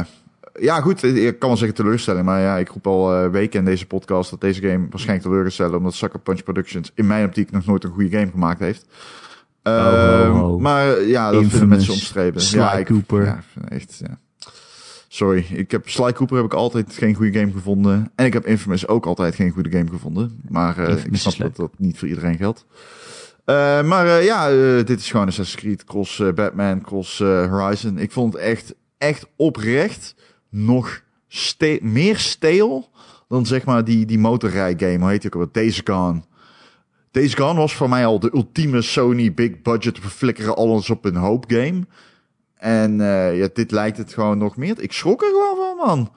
ja goed, ik kan wel zeggen teleurstelling, maar ja, ik roep al weken in deze podcast dat deze game waarschijnlijk teleur gaat stellen, omdat Sucker Punch Productions in mijn optiek nog nooit een goede game gemaakt heeft. ho, Ehm. Maar ja, dat vinden mensen omstreden. Sly ja, ik, Cooper. Ja, echt, ja. Sorry, ik heb Sly Cooper heb ik altijd geen goede game gevonden. En ik heb Infamous ook altijd geen goede game gevonden. Maar ik snap dat dat niet voor iedereen geldt. Eh, maar eh, ja, eh, dit is gewoon Assassin's Creed, cross Batman, cross Horizon. Ik vond het echt, echt oprecht nog meer steel dan zeg maar die, die motorrijgame. Hoe heet die ook alweer? Days Gone. Days Gone was voor mij al de ultieme Sony big budget. We flikkeren alles op een hoop game. En ja, dit lijkt het gewoon nog meer. Ik schrok er gewoon van, man.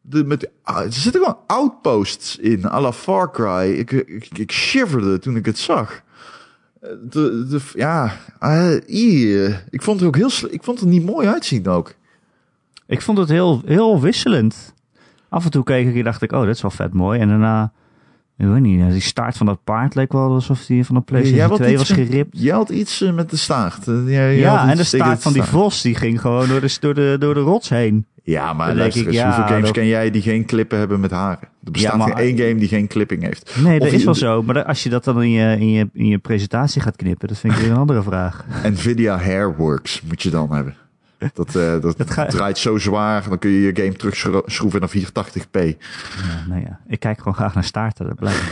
De, met, ah, er zitten gewoon outposts in, à la Far Cry. Ik, ik, ik shiverde toen ik het zag. Ja, eh, eh, ik vond het ook heel, ik vond het niet mooi uitzien ook. Ik vond het heel, heel wisselend. Af en toe keek ik en dacht ik, oh, dat is wel vet mooi. En daarna, ik weet niet, die staart van dat paard leek wel alsof die van een PlayStation had 2 iets was geript. Je had iets eh, met de staart. Eh, jij- Ja, en de staart van die vos, die ging gewoon door de, door de, door de rots heen. Ja, maar luister eens, ja, hoeveel games dat- ken jij die geen klippen hebben met haren? Er bestaat Ja, maar- geen één game die geen clipping heeft. Nee, Of dat is wel zo. Maar als je dat dan in je, in je, in je presentatie gaat knippen, dat vind ik weer een andere vraag. Nvidia Hairworks moet je dan hebben. Dat, eh, dat, Dat ga- draait zo zwaar, dan kun je je game terugschroeven naar 480p. Ja, nou ja, ik kijk gewoon graag naar staarten, dat blijkt.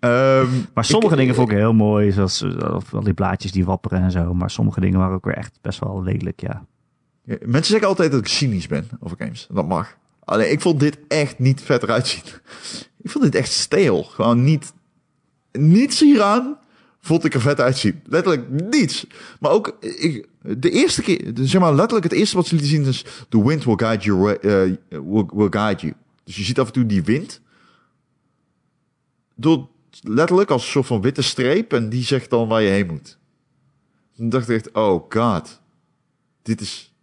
Ehm, Maar sommige ik- dingen vond ik heel mooi, zoals al die blaadjes die wapperen en zo. Maar sommige dingen waren ook weer echt best wel lelijk, ja. Ja, Mensen zeggen altijd dat ik cynisch ben over games. Dat mag. Alleen ik vond dit echt niet vet eruit zien. Ik vond dit echt steel. Gewoon niet. Niets hieraan vond ik er vet uitzien. Letterlijk niets. Maar ook ik, de eerste keer, zeg maar letterlijk het eerste wat ze lieten zien is: The wind will guide you. eh, will, will guide you. Dus je ziet af en toe die wind. Door letterlijk als een soort van witte streep en die zegt dan waar je heen moet. Toen dacht ik echt: Oh god. Dit is.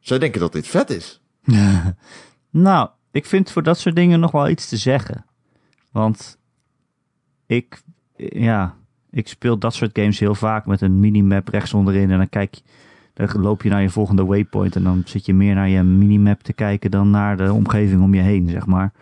Zij denken dat dit vet is. Nou, ik vind voor dat soort dingen nog wel iets te zeggen. Want ik, ja, ik speel dat soort games heel vaak met een minimap rechts onderin. En dan kijk je, dan loop je naar je volgende waypoint. En dan zit je meer naar je minimap te kijken dan naar de omgeving om je heen, zeg maar.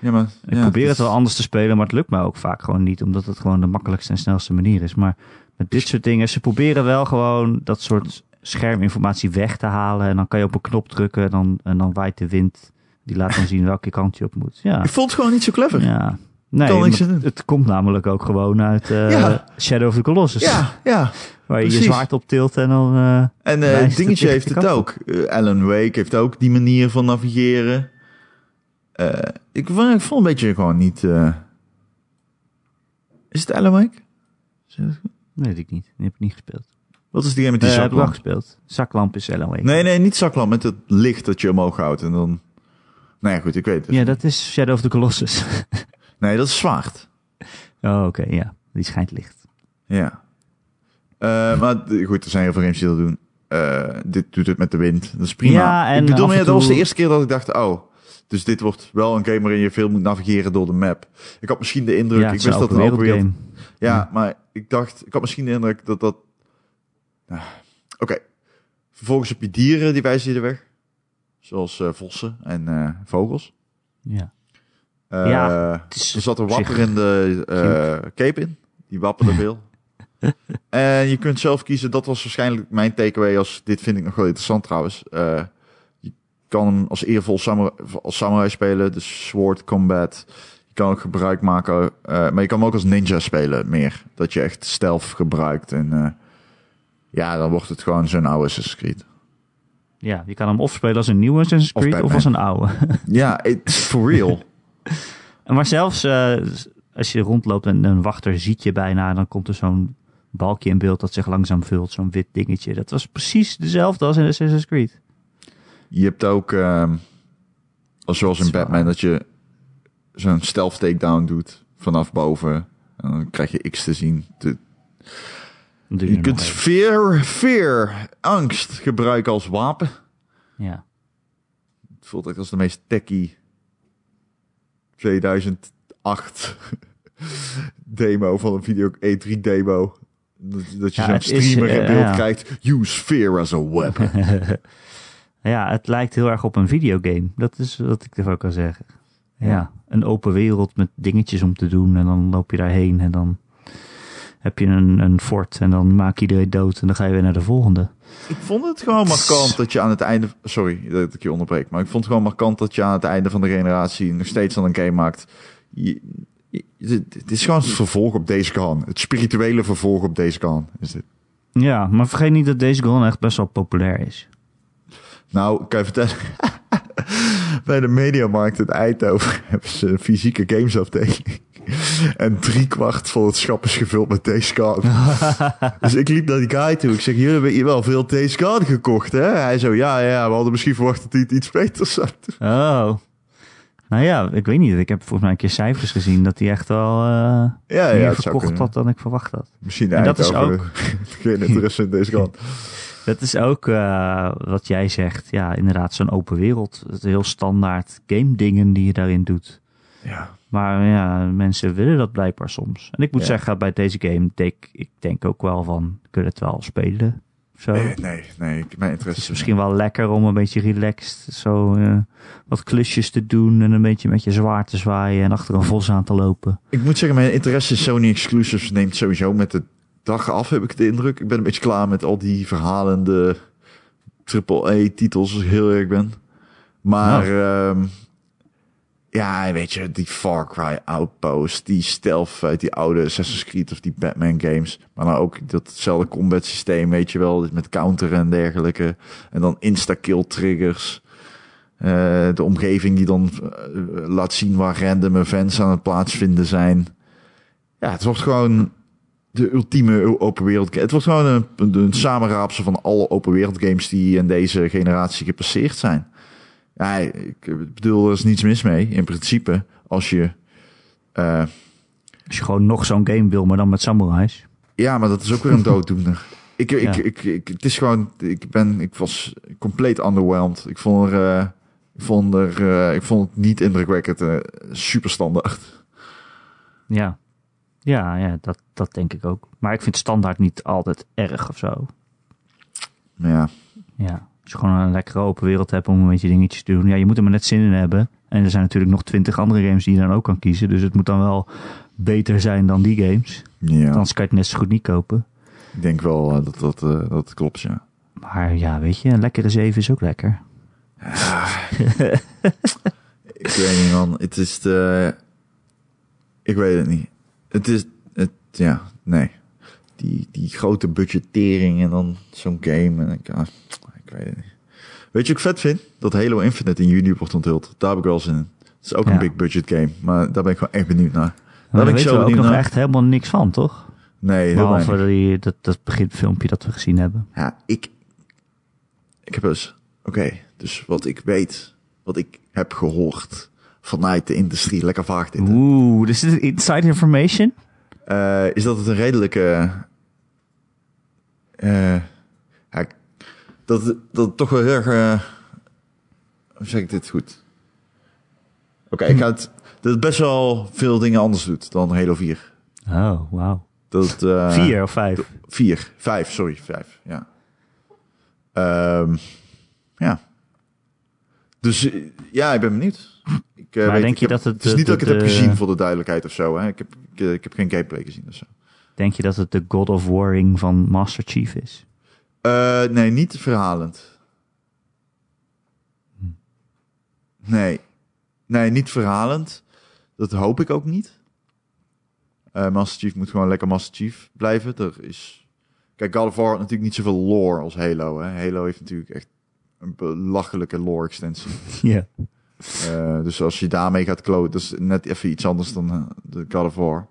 Ja, maar, Ik probeer het wel anders te spelen, maar het lukt me ook vaak gewoon niet. Omdat het gewoon de makkelijkste en snelste manier is. Maar met dit soort dingen, ze proberen wel gewoon dat soort scherminformatie weg te halen. En dan kan je op een knop drukken en dan, en dan waait de wind. Die laat dan zien welke kant je op moet. Ja. Ik vond het gewoon niet zo clever. Ja. Nee, Kan niks maar aan doen. het komt namelijk ook gewoon uit eh, Ja. Shadow of the Colossus. ja. waar je je zwaard op tilt en dan... eh, En het Dingetje heeft het ook. Alan Wake heeft ook die manier van navigeren. Ik, vond- ik vond een beetje gewoon niet... Is het Alan Wake? Het nee, weet ik niet. Die heb ik niet gespeeld. Wat is die game met die Die heb ik wel zaklamp? gespeeld. Zaklamp is Alan Wake. Nee, nee, niet zaklamp. Met het licht dat je omhoog houdt. En dan... Nou ja, goed, ik weet het. Ja, dat is Shadow of the Colossus. Nee, dat is zwaard. oh, oké, ja. Die schijnt licht. Ja. Eh, maar goed, er zijn heel veel games die dat doen. Eh, dit doet het met de wind. Dat is prima. Ja, en ik bedoel, meer, dat was de toe- eerste keer dat ik dacht, oh, dus dit wordt wel een game waarin je veel moet navigeren door de map. Ik had misschien de indruk, ja, ik wist dat het een open wereld... wereldgame. Ja, maar ik dacht, ik had misschien de indruk dat dat... Ah, Oké. Vervolgens heb je dieren, die wijzen je de weg. Zoals eh, vossen en vogels. Ja. Ja, is er zat een op zich wapperende eh cape in. Die wapperde veel. en je kunt zelf kiezen. Dat was waarschijnlijk mijn takeaway. Als, dit vind ik nog wel interessant trouwens. Eh, je kan hem als eervol samurai, als samurai spelen. Dus sword combat. Je kan ook gebruik maken. maar je kan hem ook als ninja spelen meer. Dat je echt stealth gebruikt. En ja, dan wordt het gewoon zo'n oude Assassin's Creed. ja, je kan hem of spelen als een nieuwe Assassin's Creed of, als een oude. Ja, it's for real. En maar zelfs eh, als je rondloopt en een wachter ziet je bijna, dan komt er zo'n balkje in beeld dat zich langzaam vult, zo'n wit dingetje. Dat was precies dezelfde als in Assassin's Creed. Je hebt ook, als zoals in Batman, dat je zo'n stealth takedown doet vanaf boven. En dan krijg je X te zien. Je kunt fear, fear, angst gebruiken als wapen. Ja. Het voelt echt als de meest techie 2008 demo van een video E3 demo. Dat, dat je Ja, zo'n is, streamer in eh, beeld ja. krijgt. Use fear as a weapon. ja, het lijkt heel erg op een videogame. Dat is wat ik ervan kan zeggen. Ja, een open wereld met dingetjes om te doen. En dan loop je daarheen en dan heb je een, een fort. En dan maak je iedereen dood en dan ga je weer naar de volgende. Ik vond het gewoon markant dat je aan het einde... Sorry dat ik je onderbreek. Maar ik vond het gewoon markant dat je aan het einde van de generatie... nog steeds dan een game maakt. Je, je- het is gewoon het vervolg op Days Gone. Het spirituele vervolg op Days Gone is dit. Ja, maar vergeet niet dat deze Gone echt best wel populair is. Nou, kan je vertellen... Bij de Mediamarkt in Eindhoven hebben ze een fysieke gamesafdeling. En drie kwart van het schap is gevuld met Gone. dus ik liep naar die guy toe. Ik zeg, jullie hebben hier wel veel Gone gekocht, hè? Hij zo, ja, ja, we hadden misschien verwacht dat hij het iets beters zou doen. Oh. Nou ja, ik weet niet. Ik heb volgens mij een keer cijfers gezien dat hij echt wel eh Ja, ja, meer verkocht had dan ik verwacht had. Misschien En dat is Eindhoven. Geen interesse in Days Gone. Dat is ook eh, wat jij zegt. Ja, inderdaad, zo'n open wereld. Het heel standaard game dingen die je daarin doet. Ja. Maar ja, mensen willen dat blijkbaar soms. En ik moet Ja. zeggen, bij deze game, denk, ik denk ook wel van, kun je het wel spelen? Zo. Nee, nee, nee. Mijn Het interesse is misschien wel lekker om een beetje relaxed zo eh, wat klusjes te doen en een beetje met je zwaard te zwaaien en achter een vos aan te lopen. Ik moet zeggen, mijn interesse in Sony exclusives neemt sowieso met de dag af, heb ik de indruk. Ik ben een beetje klaar met al die verhalende triple-A-titels, als ik heel eerlijk ben. Maar ehm, ja, weet je, die Far Cry Outpost, die stealth die oude Assassin's Creed of die Batman games. Maar nou ook datzelfde combat systeem, weet je wel, met counteren en dergelijke. En dan insta-kill triggers. Eh, de omgeving die dan eh, laat zien waar random events aan het plaatsvinden zijn. Ja, het wordt gewoon de ultieme open wereld. Het wordt gewoon een, een samenraapsel van alle open wereld games die in deze generatie gepasseerd zijn. Ja, ik bedoel, er is niets mis mee. In principe, als je. eh, Als je gewoon nog zo'n game wil, maar dan met samurais. ja, maar dat is ook weer een dooddoener. Ik, ik, Ja. ik, ik, het is gewoon, ik ben, ik was compleet underwhelmed. Ik vond er, eh, ik vond er, eh, ik vond het niet indrukwekkend, eh, super standaard. Ja, ja, ja dat, dat denk ik ook. Maar ik vind standaard niet altijd erg of zo. Ja, Ja, als je gewoon een lekkere open wereld hebt om een beetje dingetjes te doen. Ja, je moet er maar net zin in hebben. En er zijn natuurlijk nog twintig andere games die je dan ook kan kiezen. Dus het moet dan wel beter zijn dan die games. ja Anders kan je het net zo goed niet kopen. ik denk wel eh, dat dat, eh, dat klopt, ja. Maar ja, weet je, een lekkere 7 is ook lekker. Ik weet niet, man. Het is de, ik weet het niet. Het is, het, ja, nee. Die, die grote budgettering en dan zo'n game. En ik, ah, ik weet het niet. Weet je wat ik vet vind? Dat Halo Infinite in juni wordt onthuld. Daar heb ik wel zin in. Het is ook Ja. een big budget game. Maar daar ben ik gewoon echt benieuwd naar. Daar ben ik zo we ook nog naar. echt helemaal niks van, toch? Nee, Behalve die, dat, dat beginfilmpje dat we gezien hebben. Ja, ik... Ik heb dus... Oké, dus wat ik weet, wat ik heb gehoord vanuit de industrie, lekker vaag dit. Oeh, dus dit is inside information? Eh, is dat het een redelijke... ja, dat, het- dat toch wel heel erg... eh, hoe zeg ik dit goed? Oké, ik ga het... Dat het best wel veel dingen anders doet dan Halo 4. Oh, wauw. Dat eh, Vier of vijf? Vier. Vijf, sorry. Vijf, ja. Ehm, ja. Dus eh, ja, ik ben benieuwd. Ik, Maar weet, denk ik je heb- dat het Het is niet dat ik het heb gezien voor de duidelijkheid of zo. Hè. Ik, heb, ik, ik heb geen gameplay gezien of zo. Denk je dat het de God of Warring van Master Chief is? Eh, nee, niet verhalend. Nee. Nee, niet verhalend. Dat hoop ik ook niet. Eh, Master Chief moet gewoon lekker Master Chief blijven. Er is... Kijk, God of War had natuurlijk niet zoveel lore als Halo. Hè. Halo heeft natuurlijk echt een belachelijke lore extensie. Ja. Eh, dus als je daarmee gaat kloten, dat is net even iets anders dan de God of War.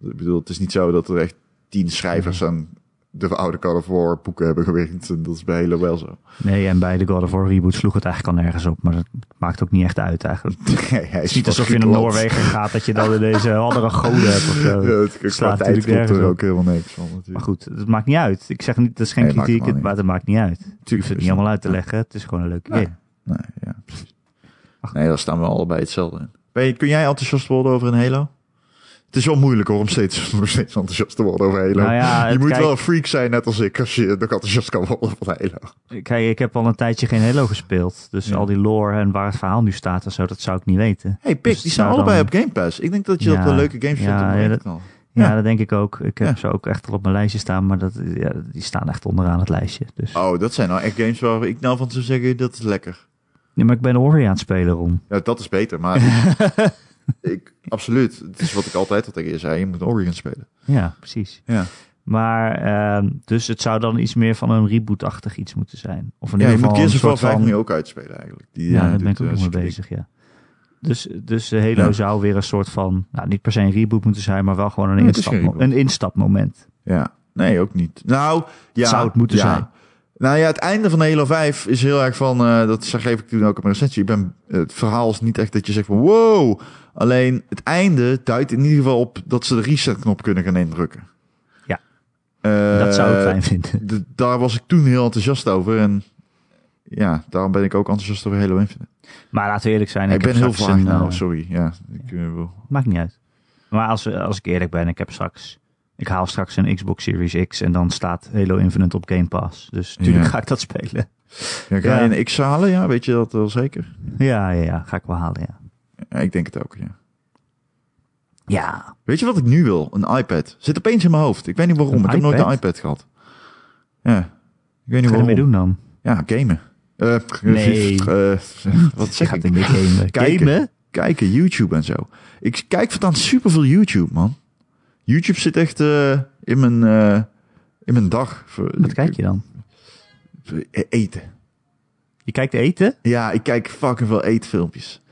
Ik bedoel, het is niet zo dat er echt tien schrijvers aan de oude God of War boeken hebben gewerkt. En dat is bij Halo wel zo. Nee, en bij de God of War reboot sloeg het eigenlijk al nergens op. Maar dat maakt ook niet echt uit eigenlijk. Nee, hij Het is niet alsof je naar. Noorwegen gaat dat je dan in deze andere goden hebt of zo. Ja, het Slaat natuurlijk nergens er op. ook helemaal niks van Maar goed, het maakt niet uit. Ik zeg niet, dat is geen Nee, maakt kritiek, maar het maakt niet uit. Je hoeft het niet allemaal uit te leggen. Het is gewoon een leuke Nee. game. Nee, ja, precies. Nee, daar staan we allebei hetzelfde in. Ben je, kun jij enthousiast worden over een Halo? Het is wel moeilijk hoor, om steeds, om steeds enthousiast te worden over Halo. Nou ja, je moet kijk- wel een freak zijn, net als ik, als je nog enthousiast kan worden over Halo. Kijk, ik heb al een tijdje geen Halo gespeeld. Dus Ja. al die lore en waar het verhaal nu staat en zo, dat zou ik niet weten. hey, Pik, Dus die staan allebei dan- op Game Pass. Ik denk dat je Ja, dat wel leuke games vindt ja, om dat-. Ja, denk ik ook. Ik heb ze ook echt al op mijn lijstje staan, maar dat, ja, die staan echt onderaan het lijstje. Dus. Oh, dat zijn nou echt games waar ik nou van zou zeggen, dat is lekker. Nee, maar ik ben Ori aan het spelen, Ron. Ja, dat is beter, maar ik, absoluut. Het is wat ik altijd al tegen je zei, je moet Ori gaan spelen. Ja, precies. Ja. Maar, ehm, dus het zou dan iets meer van een reboot-achtig iets moeten zijn. Of in Ja, je ieder moet geval Gears een of War soort 5 van... moet je ook uitspelen eigenlijk. Die, Ja, eh, daar ben ik ook eh, mee bezig, ja. Dus, dus de Halo Ja. zou weer een soort van, nou niet per se een reboot moeten zijn, maar wel gewoon een, instap, een instapmoment. Ja, nee, ook niet. Nou, ja. Zou het moeten zijn. Nou ja, het einde van Halo 5 is heel erg van, eh, dat geef ik toen ook op mijn recensie. Ik ben, het verhaal is niet echt dat je zegt van wow. Alleen het einde duidt in ieder geval op dat ze de reset-knop kunnen gaan indrukken. Ja. Eh, dat zou ik fijn vinden. de- daar was ik toen heel enthousiast over. En ja, daarom ben ik ook enthousiast over Halo Infinite. Maar laten we eerlijk zijn. ik ik ben heel vaag een, nou, eh, sorry. Ja, ik. Maakt niet uit. Maar als, als ik eerlijk ben, ik heb straks... Ik haal straks een Xbox Series X en dan staat Halo Infinite op Game Pass. Dus natuurlijk Ja. ga ik dat spelen. Ja, ga je een X halen? Ja, weet je dat wel zeker? Ja, ja, ja. Ga ik wel halen, ja. Ja, ik denk het ook, ja. Ja, Weet je wat ik nu wil? Een iPad. Zit opeens in mijn hoofd. Ik weet niet waarom. Een ik heb nooit een iPad gehad. Ja. Ik weet niet wat ga je waarom. ermee doen dan? Ja, gamen. Eh, Nee. eh, wat zeg ik? gamen. Kijken. Kijken, YouTube en zo. Ik kijk vandaan superveel YouTube, man. YouTube zit echt eh, in, mijn, eh, in mijn dag. Wat kijk je dan? Eten. Je kijkt eten? Ja, ik kijk fucking veel eetfilmpjes.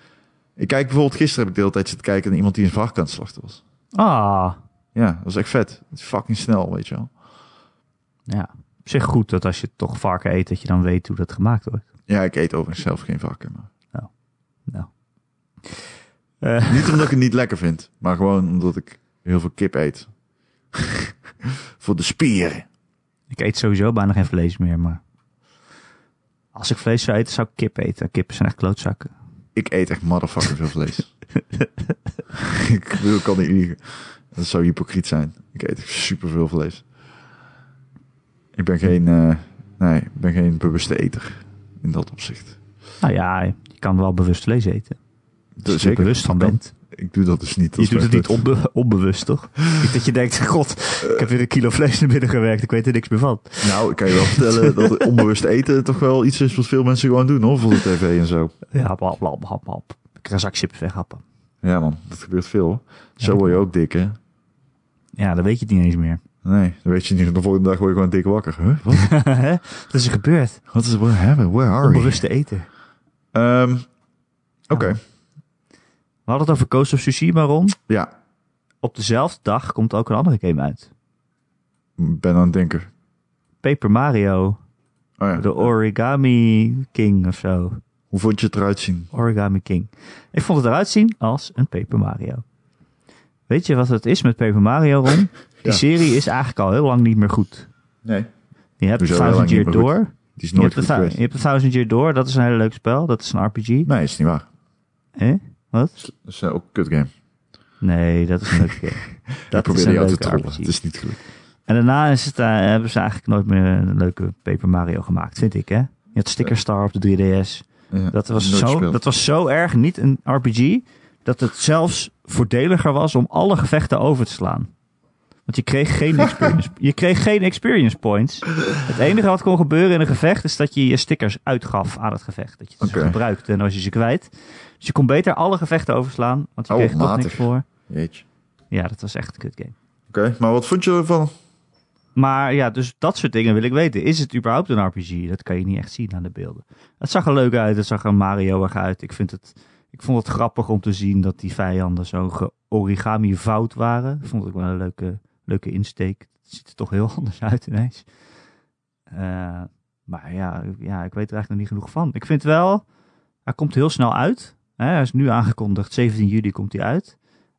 Ik kijk bijvoorbeeld, gisteren heb ik de hele tijd zitten kijken naar iemand die een varkens aan het slachten was. Ah, Ja, dat was echt vet. Het is fucking snel, weet je wel. ja. Op zich goed dat als je toch varken eet, dat je dan weet hoe dat gemaakt wordt. Ja, ik eet overigens zelf geen varken. Maar... Nou. Eh, Niet omdat ik het niet lekker vind, maar gewoon omdat ik heel veel kip eet. Voor de spieren. ik eet sowieso bijna geen vlees meer, maar... Als ik vlees zou eten, zou ik kip eten. Kippen zijn echt klootzakken. Ik eet echt motherfucker veel vlees. ik ik kan niet liegen. Dat zou hypocriet zijn. Ik eet echt superveel vlees. Ik ben geen, eh, nee, ik ben geen bewuste eter in dat opzicht. Nou ja, je kan wel bewust vlees eten. Als je er bewust van bent. Ik doe dat dus niet. Dat Je doet het niet onbe- onbewust, toch? niet dat je denkt, god, ik heb weer een kilo vlees naar binnen gewerkt. Ik weet er niks meer van. Nou, ik kan je wel vertellen dat onbewust eten toch wel iets is wat veel mensen gewoon doen, hoor, voor de tv en zo. Ja, hap, hap, hap, hap, hap. Ik ga zak chips weghappen. Ja, man, dat gebeurt veel. Zo word je ook dik, hè? Ja, dan weet je het niet eens meer. Nee, dan weet je niet. De volgende dag word je gewoon dik wakker. Huh? Wat? Wat is er gebeurd? Wat is where hebben? Where are we? Onbewuste eten. Ehm, Oké, We hadden het over Ghost of Tsushima, Ron. ja. Op dezelfde dag komt ook een andere game uit. Ik ben aan het denken. Paper Mario. Oh ja. De Origami King of zo. Hoe vond je het eruit zien? Origami King. Ik vond het eruit zien als een Paper Mario. Weet je wat het is met Paper Mario, Ron? Die serie is eigenlijk al heel lang niet meer goed. Nee. Je hebt Hoezo heel Thousand Year goed? Door. Die is Je nooit hebt, goed de, je hebt de Thousand Year Door. Dat is een hele leuk spel. Dat is een RPG. Nee, is niet waar. Hè? Wat? Dat is eh, ook een kut game. Nee, dat is een leuke game. Dat probeerde een jou te trollen. Het is niet gelukt. En daarna is het, eh, hebben ze eigenlijk nooit meer een leuke Paper Mario gemaakt, vind ik, hè? Je had Sticker Star op de 3DS. Ja, Dat was, zo, gespeeld. dat was zo erg niet een RPG, dat het zelfs voordeliger was om alle gevechten over te slaan. Want je kreeg geen experience, je kreeg geen experience points. Het enige wat kon gebeuren in een gevecht is dat je je stickers uitgaf aan het gevecht. Dat je ze gebruikte en was je ze kwijt. Dus je kon beter alle gevechten overslaan, want je Oh, kreeg er toch niks voor. Jeetje. Ja, dat was echt een kut game. Oké, maar wat vond je ervan? Maar ja, dus dat soort dingen wil ik weten. Is het überhaupt een RPG? Dat kan je niet echt zien aan de beelden. Het zag er leuk uit. Het zag er Mario-erg uit. Ik, vind het, ik vond het grappig om te zien dat die vijanden zo origami fout waren. Ik vond ook wel een leuke, leuke insteek. Het ziet er toch heel anders uit ineens. Eh, maar ja, ja, ik weet er eigenlijk nog niet genoeg van. Ik vind wel, hij komt heel snel uit. Hè, hij is nu aangekondigd, 17 juli komt hij uit.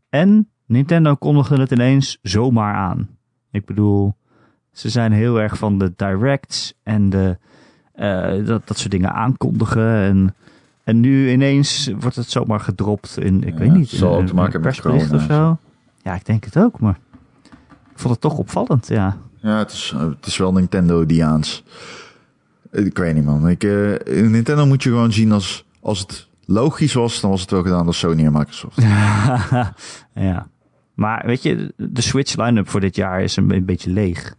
En Nintendo kondigde het ineens zomaar aan. Ik bedoel, ze zijn heel erg van de directs en de, eh, dat, dat soort dingen aankondigen. En, en nu ineens wordt het zomaar gedropt in, ik Ja, weet niet, zal in ook te maken met persbericht of corona. zo. Ja, ik denk het ook, maar ik vond het toch opvallend, ja. Ja, het is, het is wel Nintendo-Diaans. Ik weet niet, man. Ik, eh, Nintendo moet je gewoon zien als... Als het logisch was, dan was het wel gedaan door Sony en Microsoft. ja. Maar weet je, de Switch line-up voor dit jaar is een, be- beetje leeg.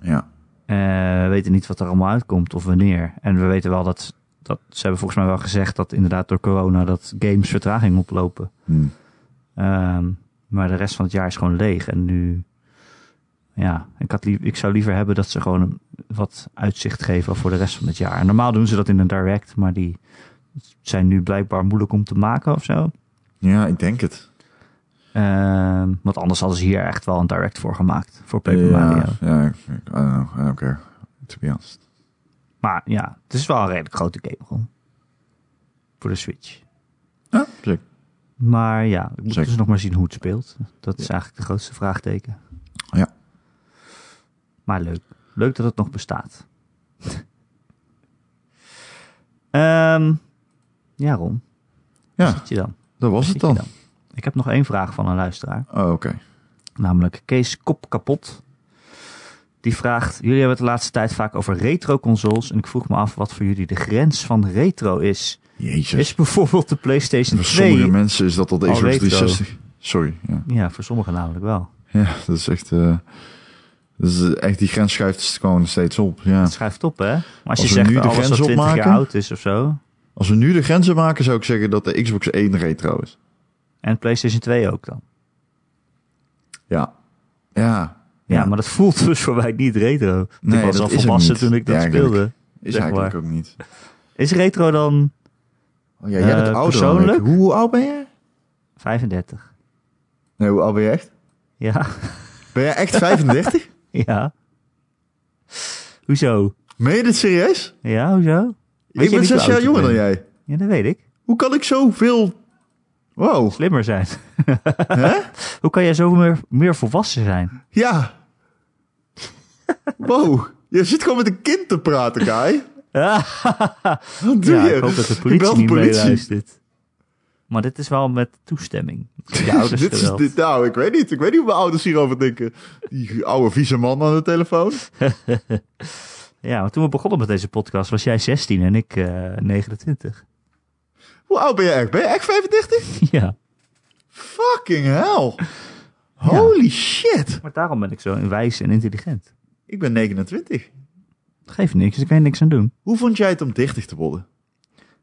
Ja. Eh, we weten niet wat er allemaal uitkomt of wanneer. En we weten wel dat, dat ze hebben volgens mij wel gezegd dat inderdaad door corona dat games vertraging oplopen. Hm. Ehm, maar de rest van het jaar is gewoon leeg. En nu, ja, ik, had lief, ik zou liever hebben dat ze gewoon een- wat uitzicht geven voor de rest van het jaar. En normaal doen ze dat in een direct, maar die zijn nu blijkbaar moeilijk om te maken of zo. Ja, ik denk het. Ehm, want anders hadden ze hier echt wel een direct voor gemaakt. Voor Paper Mario. ja, ik- I don't know. I don't care. To be honest. Maar ja, het is wel een redelijk grote game gewoon. Voor de Switch. Ja, zeker. Maar ja, ik moet Zeker. dus nog maar zien hoe het speelt. Dat is eigenlijk de grootste vraagteken. Maar leuk. Leuk dat het nog bestaat. Ehm, ja, Ron. Ja, zit je dan? dat was het dan. dan? Ik heb nog één vraag van een luisteraar. Oh, oké. Namelijk Kees Kop Kapot. Die vraagt, jullie hebben het de laatste tijd vaak over retro consoles. En ik vroeg me af wat voor jullie de grens van retro is. Jezus. Is bijvoorbeeld de PlayStation Voor 2... sommige mensen is dat al de Xbox retro. 360. Sorry. Ja. Ja, voor sommigen namelijk wel. ja, dat is echt... eh dat is echt die grens schuift gewoon steeds op. Ja. Het schuift op, hè? Maar als, je zegt nu de alles grens wat 20 jaar oud is of zo... Als we nu de grenzen maken, zou ik zeggen dat de Xbox 1 retro is. En PlayStation 2 ook dan. Ja. Ja. Ja, maar dat voelt dus voor mij niet retro. ik Nee, was dat al volwassen niet. toen ik dat Ja, speelde. Is zeg eigenlijk maar. ook niet. Is retro dan Oh, ja, jij bent Eh, ouder persoonlijk? Hoe oud ben jij? 35? Nee, hoe oud ben je echt? Ja, Ben jij echt 35? ja. Hoezo? Meen je dit serieus? Ja, hoezo? Weet ik je ben zes jaar jonger dan jij. Ja, dat weet ik. Hoe kan ik zoveel... Wow. Slimmer zijn. Hè? Hoe kan jij zo meer, meer volwassen zijn? Ja. Wow. Je zit gewoon met een kind te praten, Kai. Wat doe ja, je? ik hoop dat de politie de politie. meeluistert. Maar dit is wel met toestemming. Ouders dit is, dit, nou, ik weet niet. Ik weet niet hoe mijn ouders hierover denken. Die oude vieze man aan de telefoon. Ja, maar toen we begonnen met deze podcast was jij 16 en ik eh 29. Hoe oud ben je echt? Ben je echt 35? Ja, Fucking hell. Holy shit. maar daarom ben ik zo wijs en intelligent. Ik ben 29. Dat geeft niks, ik kan je niks aan doen. Hoe vond jij het om 30 te worden?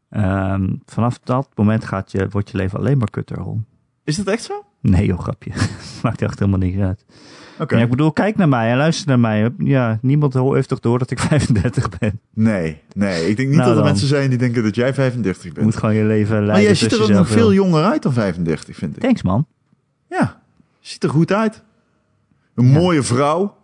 Ehm, vanaf dat moment gaat je, wordt je leven alleen maar kutter, Ron. Is dat echt zo? Nee joh, grapje. Maakt echt helemaal niks uit. Oké. Ja, ik bedoel, kijk naar mij en luister naar mij. Ja, niemand heeft toch door dat ik 35 ben. Nee, nee. Ik denk niet Nou dat er mensen zijn die denken dat jij 35 Je bent. moet gewoon je leven leiden. maar jij ziet er je ook nog veel jonger uit dan 35, vind ik. Thanks man. Ja, ziet er goed uit. Een Ja. mooie vrouw.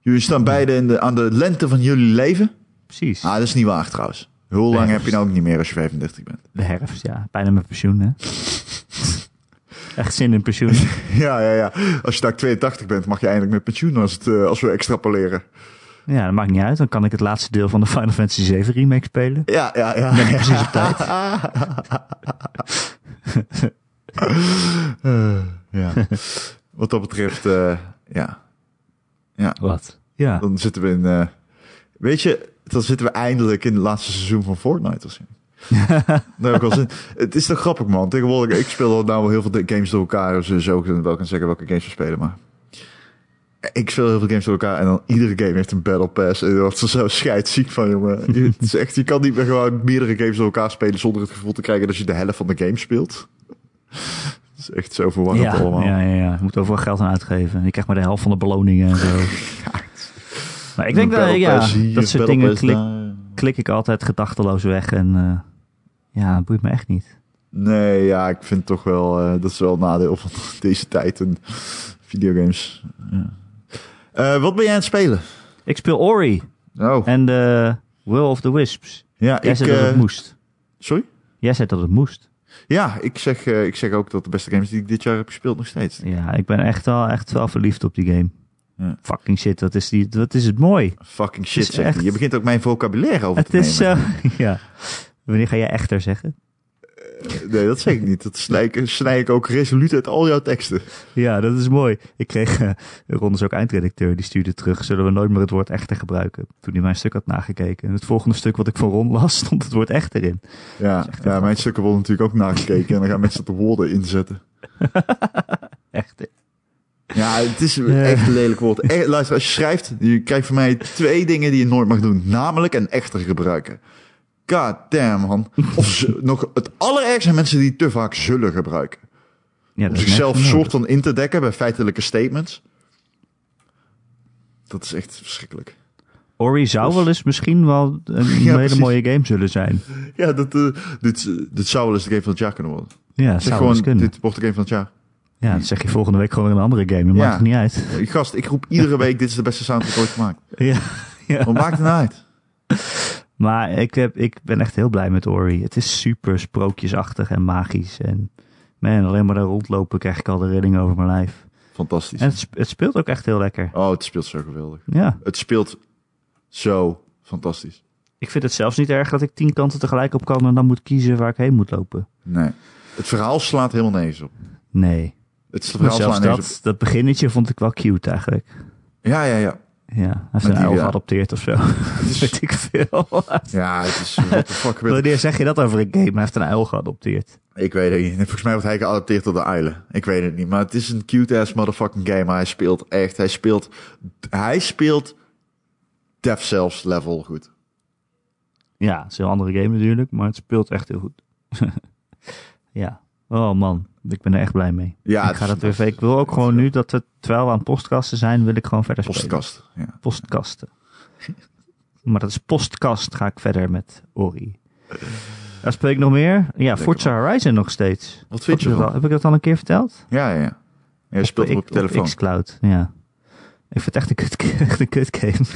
Jullie staan beide in de, aan de lente van jullie leven. Precies. Ah, dat is niet waar trouwens. Hoe lang heb je nou ook niet meer als je 35 bent? De herfst, ja. Bijna met pensioen, hè. Echt zin in pensioen. Ja, ja, ja. Als je daar 82 bent, mag je eindelijk met pensioen als, het, eh, als we extrapoleren. Ja, dat maakt niet uit. Dan kan ik het laatste deel van de Final Fantasy 7 remake spelen. Ja, ja, ja. Ben ik precies op tijd. Eh, ja. Wat dat betreft, eh, ja. Ja, Wat? Ja. dan zitten we in... weet je, dan zitten we eindelijk in het laatste seizoen van Fortnite. Of zo. Ik wel zin. Het is toch grappig, man. Tegenwoordig, ik speel nou wel heel veel games door elkaar. Dus zo ik wel kan zeggen welke games we spelen, maar... Ik speel heel veel games door elkaar en dan iedere game heeft een battle pass. En wordt er zo scheidsziek van, jongen. Je, het is echt, je kan niet meer gewoon meerdere games door elkaar spelen zonder het gevoel te krijgen dat je de helft van de game speelt. Het is echt zo verwarrend Ja, allemaal. ja, ja, ja. Je moet overal geld aan uitgeven. Je krijgt maar de helft van de beloningen en zo. Maar ik denk dat, ja, dat soort dingen klik, klik ik altijd gedachteloos weg. En eh, ja, dat boeit me echt niet. Nee, ja, ik vind toch wel, eh, dat is wel een nadeel van deze tijd en videogames. Ja. Eh, wat ben jij aan het spelen? Ik speel Ori Oh, en de Will of the Wisps. ja, Jij ik... zei dat het moest. sorry? Jij zei dat het moest. Ja, ik zeg, ik zeg ook dat de beste games die ik dit jaar heb gespeeld nog steeds. Ja, ik ben echt wel, echt wel verliefd op die game. Fucking shit, wat is, die, wat is het mooi. Fucking shit, hij. echt- Je begint ook mijn vocabulaire over Het te is nemen. zo, ja. Wanneer ga jij echter zeggen? Nee, dat zeg ik niet. Dat snij ik, snij ik ook resoluut uit al jouw teksten. Ja, dat is mooi. Ik kreeg, eh Ron is ook eindredacteur, die stuurde terug, zullen we nooit meer het woord echter gebruiken? Toen hij mijn stuk had nagekeken. En het volgende stuk wat ik van Ron las, stond het woord echter in. Ja, ja mijn stukken worden natuurlijk ook nagekeken. En dan gaan mensen de woorden inzetten. Echter. Ja, het is echt een lelijk woord. Echt, luister, als je schrijft, je krijgt van mij twee dingen die je nooit mag doen. Namelijk en echter gebruiken. God damn, man. Of ze- nog het allerergste zijn mensen die te vaak zullen gebruiken. Ja, Om zichzelf soort van in te dekken bij feitelijke statements. Dat is echt verschrikkelijk. Ori zou wel eens misschien wel een Ja, hele mooie game zullen zijn. Ja, dat, eh, dit, dit zou wel eens de game van het jaar kunnen worden. Ja, Zeg zou gewoon, kunnen. dit wordt de game van het jaar. Ja, dat zeg je volgende week gewoon weer een andere game. Dat Ja. maakt het niet uit. Gast, ik roep iedere week, dit is de beste soundtrack ooit gemaakt. Ja, ja. Wat maakt het nou uit? Maar ik, heb, ik ben echt heel blij met Ori. Het is super sprookjesachtig en magisch. En man, alleen maar daar rondlopen krijg ik al de rilling over mijn lijf. Fantastisch. En het, het speelt ook echt heel lekker. Oh, het speelt zo geweldig. Ja, Het speelt zo fantastisch. ik vind het zelfs niet erg dat ik tien kanten tegelijk op kan en dan moet kiezen waar ik heen moet lopen. Nee. Het verhaal slaat helemaal nergens op. Nee. Het verhaal zelfs nergens dat, dat beginnetje vond ik wel cute eigenlijk. Ja, ja, ja. Ja, hij heeft Met een uil ja. geadopteerd of zo. Is, Weet ik veel. ja, het is... What the fuck er? Wanneer zeg je dat over een game? Hij heeft een uil geadopteerd. Ik weet het niet. Volgens mij wordt hij geadopteerd door de uilen. Ik weet het niet. Maar het is een cute-ass motherfucking game. Maar hij speelt echt... Hij speelt... Hij speelt... Dev Cells level goed. Ja, het is een heel andere game natuurlijk, maar het speelt echt heel goed. ja. Oh man, ik ben er echt blij mee. Ja, ik ga dat weer. Ik wil ook gewoon nu dat we, terwijl we aan postkasten zijn, wil ik gewoon verder spelen. Postkast. Ja. Postkasten. maar dat is postkast, ga ik verder met Ori. Daar speel ik nog meer. Ja, Forza Horizon nog steeds. Wat vind je ervan? Heb ik dat al een keer verteld? Ja, ja, ja. Jij speelt op je telefoon. Xcloud, ja. Ik vind het echt een kut, echt een kut game.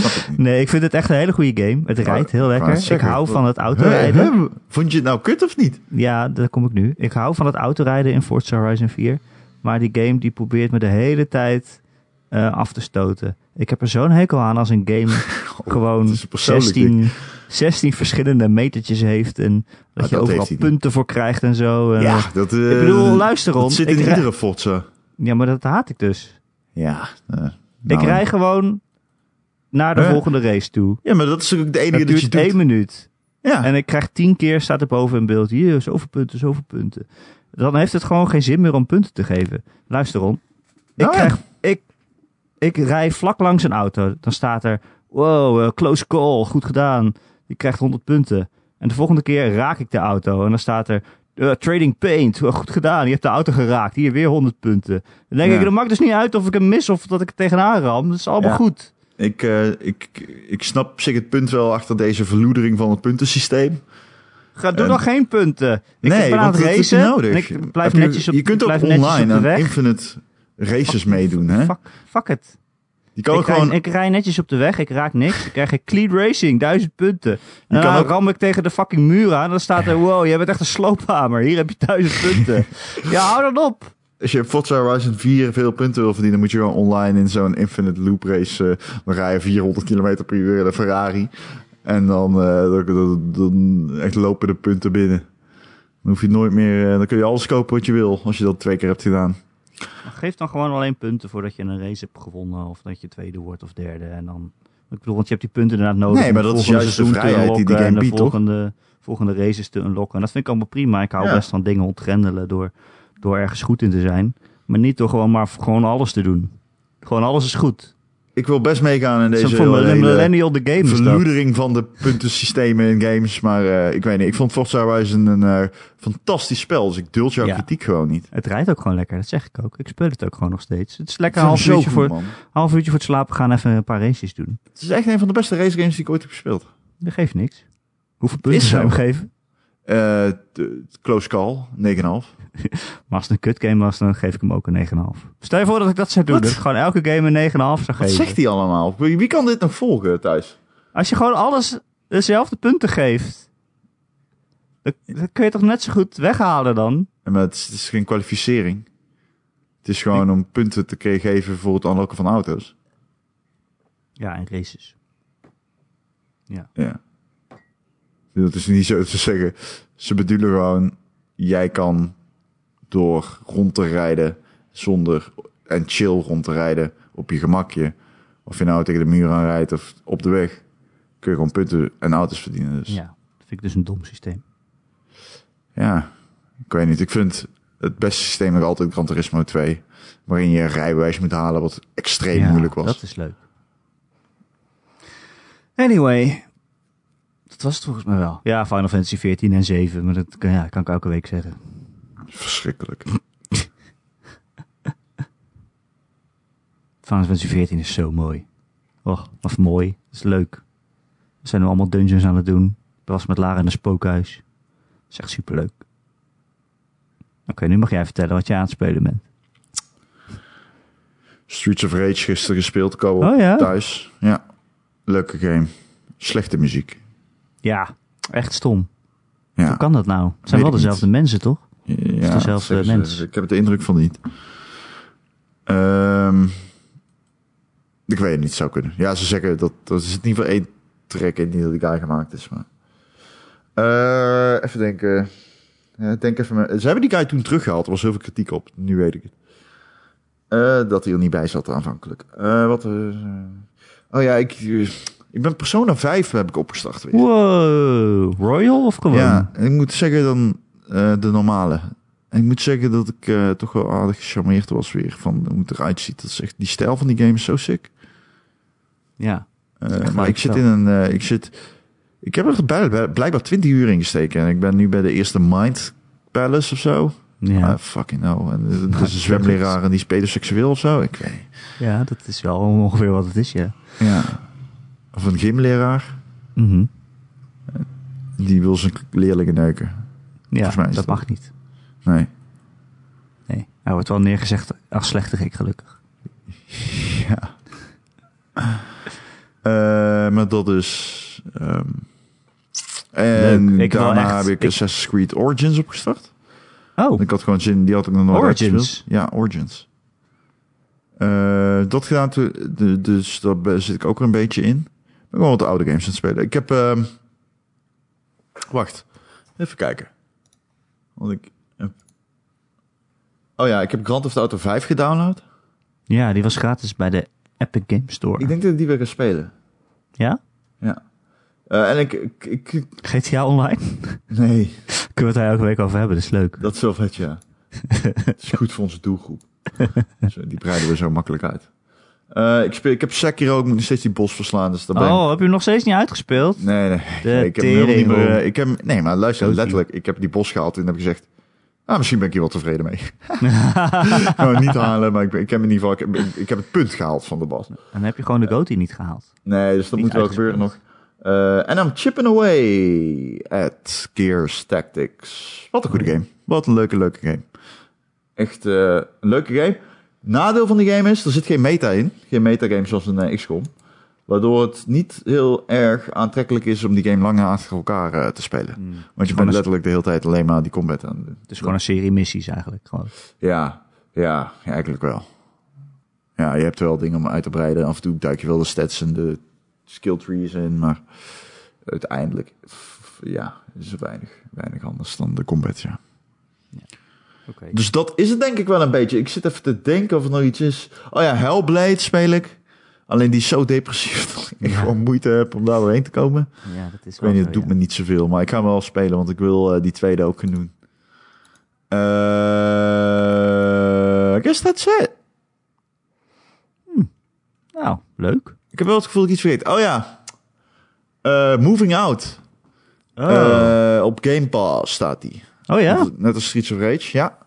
Snap ik niet. Nee, ik vind het echt een hele goede game. Het rijdt heel lekker. Ik hou van het autorijden. Vond je het nou kut of niet? Ja, daar kom ik nu. Ik hou van het autorijden in Forza Horizon 4. Maar die game die probeert me de hele tijd eh, af te stoten. Ik heb er zo'n hekel aan als een game gewoon Oh, persoonlijk, 16, 16 verschillende metertjes heeft. En dat Ah, je dat overal niet. punten voor krijgt en zo. En, Ja, eh, dat... eh, ik bedoel, luister dat Ron. zit in iedere Forza. Ja, maar dat haat ik dus. Ja. eh, ik nou, rij gewoon naar de Huh? volgende race toe. Ja, maar dat is ook de enige Het dat je doet. één minuut. Ja. En ik krijg tien keer, staat er boven in beeld, hier, zoveel punten, zoveel punten. Dan heeft het gewoon geen zin meer om punten te geven. Luister Ron, ik, Nou ja. krijg, ik, ik rij vlak langs een auto. Dan staat er, wow, eh, close call, goed gedaan. Je krijgt 100 punten. En de volgende keer raak ik de auto. En dan staat er, eh, trading paint, goed gedaan. Je hebt de auto geraakt, hier weer 100 punten. Dan denk Ja. ik, dat maakt dus niet uit of ik hem mis of dat ik er tegenaan ram. Dat is allemaal goed. Ik, eh, ik, ik snap zich het punt wel achter deze verloedering van het puntensysteem. Ga, doe dan geen punten. Ik nee, want het is nodig. ik blijf netjes op, je kunt ook online aan infinite races meedoen, hè? Fuck, fuck. Je kan Ik, gewoon... rij, ik rij netjes op de weg, ik raak niks. Ik krijg een clean racing, duizend punten. En dan ook- ram ik tegen de fucking muur aan. Dan staat er, wow, jij bent echt een sloophamer. Hier heb je duizend punten. ja, hou dan op. Als je Forza Horizon 4 veel punten wil verdienen, moet je gewoon online in zo'n infinite loop race. eh, dan rij je 400 km per uur in een Ferrari. En dan, eh, dan, dan, dan echt lopen de punten binnen. Dan hoef je nooit meer. eh, dan kun je alles kopen wat je wil als je dat twee keer hebt gedaan. Geef dan gewoon alleen punten voordat je een race hebt gewonnen. Of dat je tweede wordt of derde. En dan, ik bedoel, want je hebt die punten inderdaad nodig. Nee, maar dat is juist de vrijheid die die game biedt, toch? volgende, volgende races te unlocken. En dat vind ik allemaal prima. Ik hou Ja. best van dingen ontgrendelen door, door ergens goed in te zijn. Maar niet door gewoon maar gewoon alles te doen. Gewoon alles is goed. Ik wil best meegaan in Deze hele, een millennial de game verloedering van de puntensystemen in games. Maar eh, ik weet niet, ik vond Forza Horizon een eh, fantastisch spel. Dus ik duld jouw Ja. kritiek gewoon niet. Het rijdt ook gewoon lekker, dat zeg ik ook. Ik speel het ook gewoon nog steeds. Het is lekker half uurtje, voor, man. half uurtje voor het slapen gaan even een paar races doen. Het is echt een van de beste race games die ik ooit heb gespeeld. Dat geeft niks. Hoeveel punten zou je hem geven? Eh, de- close call, 9,5. Maar als het een kut game was, dan geef ik hem ook een 9,5. Stel je voor dat ik dat zou doen. Wat? Dat ik gewoon elke game een 9,5 zou Wat zegt hij allemaal? Wie kan dit nog volgen thuis? Als je gewoon alles dezelfde punten geeft, dan, dan kun je toch net zo goed weghalen dan? Ja, Maar het is, het is geen kwalificering. Het is gewoon om punten te geven voor het unlocken van auto's. Ja, en races. Ja. Dat is niet zo te zeggen. Ze bedoelen gewoon, jij kan door rond te rijden zonder en chill rond te rijden op je gemakje. Of je nou tegen de muur aan rijdt of op de weg. Kun je gewoon punten en auto's verdienen. Dus Ja, dat vind ik dus een dom systeem. ja, ik weet niet. Ik vind het beste systeem nog altijd Gran Turismo 2. Waarin je een rijbewijs moet halen wat extreem Ja, moeilijk was. Dat is leuk. Anyway, dat was het volgens mij wel. Ja, Final Fantasy 14 en 7, maar dat kan, ja, kan ik elke week zeggen. Verschrikkelijk. Final Fantasy 14 is zo mooi. Och, wat mooi. Dat is leuk. We zijn nu allemaal dungeons aan het doen. Ik was met Lara in een spookhuis. Dat is echt superleuk. Oké, nu mag jij vertellen wat je aan het spelen bent. Streets of Rage gisteren gespeeld, co Oh ja? thuis. Ja, leuke game. Slechte muziek. Ja, echt stom. Ja, Hoe kan dat nou? Het zijn Weet wel dezelfde niet. mensen, toch? ja dezelfde dat zeggen ze. mens? Ik heb de indruk van niet. Ehm, ik weet het niet, zou kunnen. Ja, ze zeggen dat dat is in ieder geval één track in die guy gemaakt is. Maar. Eh, even denken. Ja, denk even. maar- Ze hebben die guy toen teruggehaald. Er was heel veel kritiek op. Nu weet ik het. Eh, dat hij er niet bij zat aanvankelijk. Eh, wat? oh ja, ik, ik ben Persona 5 heb ik opgestart weer. Wow, Royal of gewoon? Ja, en ik moet zeggen dan eh, de normale. En ik moet zeggen dat ik eh, toch wel aardig gecharmeerd was weer van hoe het eruit ziet. Dat is echt, die stijl van die game is zo sick. Ja. Eh, maar ik zit in een, ik zit, ik heb er bij- blijkbaar 20 uur in gesteken. En ik ben nu bij de eerste Mind Palace of zo. Ja. Ah, fucking no. En er- er is een zwemleraar en die is pedoseksueel of zo. Ik weet ja, dat is wel ongeveer wat het is, ja. Ja. Of een gymleraar. Mhm. Die wil zijn leerlingen neuken. Ja, Volgens mij dat dat- mag niet. Nee. Nee, hij wordt wel neergezegd als slechterik, gelukkig. Ja. Eh, maar dat is. ehm, en. Ik daarna echt- heb ik ik- Assassin's Creed Origins opgestart. Oh, Ik had gewoon zin, die had ik nog nooit Origins? Ja, Origins. Eh, dat gedaan, dus daar zit ik ook er een beetje in. Gewoon wat de oude games aan het spelen. Ik heb... ehm, wacht, even kijken. Want ik heb... Oh ja, ik heb Grand Theft Auto 5 gedownload. ja, die was gratis bij de Epic Game Store. Ik denk dat ik die weer ga spelen. Ja? Ja. Eh, en ik, ik, ik... GTA Online? Nee, Kunnen we het daar elke week over hebben, dat is leuk. dat is wel vet, ja. Het is goed voor onze doelgroep. Dus, die breiden we zo makkelijk uit. Eh, ik, speel, ik heb Sekiro, ik moet nog steeds die bos verslaan. Dus daar ben ik- Oh, heb je hem nog steeds niet uitgespeeld? Nee, nee. Ik heb hem helemaal niet meer... eh, Ik heb, nee, maar luister, letterlijk. Ik heb die bos gehaald en heb gezegd... Ah, misschien ben ik hier wel tevreden mee. nou, niet halen, maar ik, ik heb in ieder geval... Ik heb, ik heb het punt gehaald van de bos. Dan heb je gewoon de GOTY niet gehaald. Nee, dus dat Niet moet wel gebeuren nog. Eh, en I'm chipping away at Gears Tactics. Wat een goede game. Wat een leuke, leuke game. Echt een leuke game. Nadeel van die game is, er zit geen meta in. Geen metagame zoals in eh, XCOM. Waardoor het niet heel erg aantrekkelijk is om die game lang achter elkaar eh, te spelen. Want je bent letterlijk de hele tijd alleen maar die combat aan het doen. Het is gewoon een serie missies eigenlijk. Gewoon. Ja, ja, ja, eigenlijk wel. Ja, je hebt wel dingen om uit te breiden. Af en toe duik je wel de stats en de skill trees in, maar uiteindelijk, ja, is er weinig, weinig anders dan de combat, ja. Dus dat is het denk ik wel een beetje. Ik zit even te denken of er nog iets is. Oh ja, Hellblade speel ik. Alleen die is zo depressief dat ik Ja. gewoon moeite heb om daar doorheen te komen. Ja, dat is Ik wel weet niet, het doet ja. me niet zoveel, maar ik ga hem wel spelen, want ik wil eh, die tweede ook gaan doen. Eh, I guess that's it. Nou, leuk. Ik heb wel het gevoel dat ik iets vergeet. Oh ja. Eh, Moving Out. Oh, op Game Pass staat die. Oh ja? Net als Streets of Rage, ja.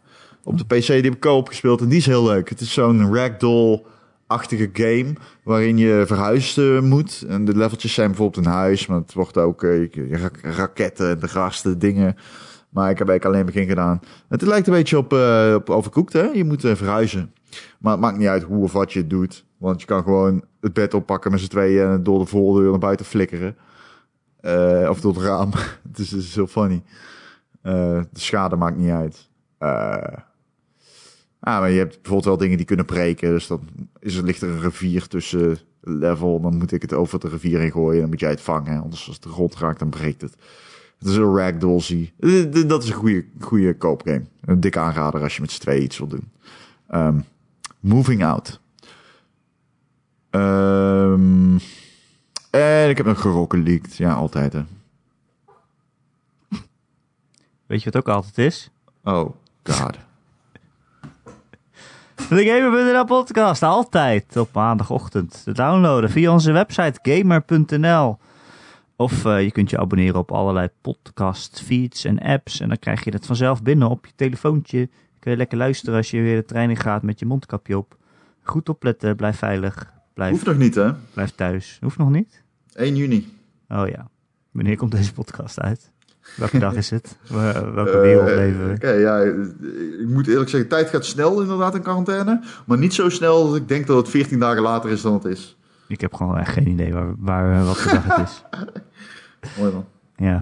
Op de PC die heb ik co-op gespeeld en die is heel leuk. Het is zo'n ragdoll achtige game waarin je verhuizen moet. En de leveltjes zijn bijvoorbeeld een huis, maar het wordt ook eh, je- ra- raketten en de raarste dingen. Maar ik heb eigenlijk alleen begin gedaan. Het lijkt een beetje op, eh overkoekt, hè? Je moet eh, verhuizen. Maar het maakt niet uit hoe of wat je het doet. Want je kan gewoon het bed oppakken met z'n tweeën en door de voordeur naar buiten flikkeren. Eh, of door het raam. dus het is heel funny. Eh, de schade maakt niet uit. Eh, ah, maar je hebt bijvoorbeeld wel dingen die kunnen breken. Dus dan is er, ligt er een rivier tussen level. Dan moet ik het over de rivier heen gooien. Dan moet jij het vangen. Anders als het de grond raakt, dan breekt het. Het is een ragdollsy. Eh, Dat is een goede, goede koopgame. Een dikke aanrader als je met z'n tweeën iets wil doen. Ehm, moving out. Ehm, en ik heb nog geroken leaked. Ja, altijd hè. Weet je wat ook altijd is? Oh, god. De Gamer.nl podcast, altijd op maandagochtend. Te downloaden via onze website gamer.nl. Of eh, je kunt je abonneren op allerlei podcast feeds en apps. En dan krijg je het vanzelf binnen op je telefoontje. Kun je lekker luisteren als je weer de trein in gaat met je mondkapje op. Goed opletten, blijf veilig, blijf, Hoeft nog niet hè. blijf thuis. Hoeft nog niet? 1 juni. Oh ja. Wanneer komt deze podcast uit? Welke dag is het? Wel- Welke Eh, wereld leven we? Ja, eh, ik moet eerlijk zeggen, tijd gaat snel inderdaad in quarantaine. Maar niet zo snel dat ik denk dat het 14 dagen later is dan het is. Ik heb gewoon echt geen idee waar, waar wat voor dag het is. Mooi man. Ja,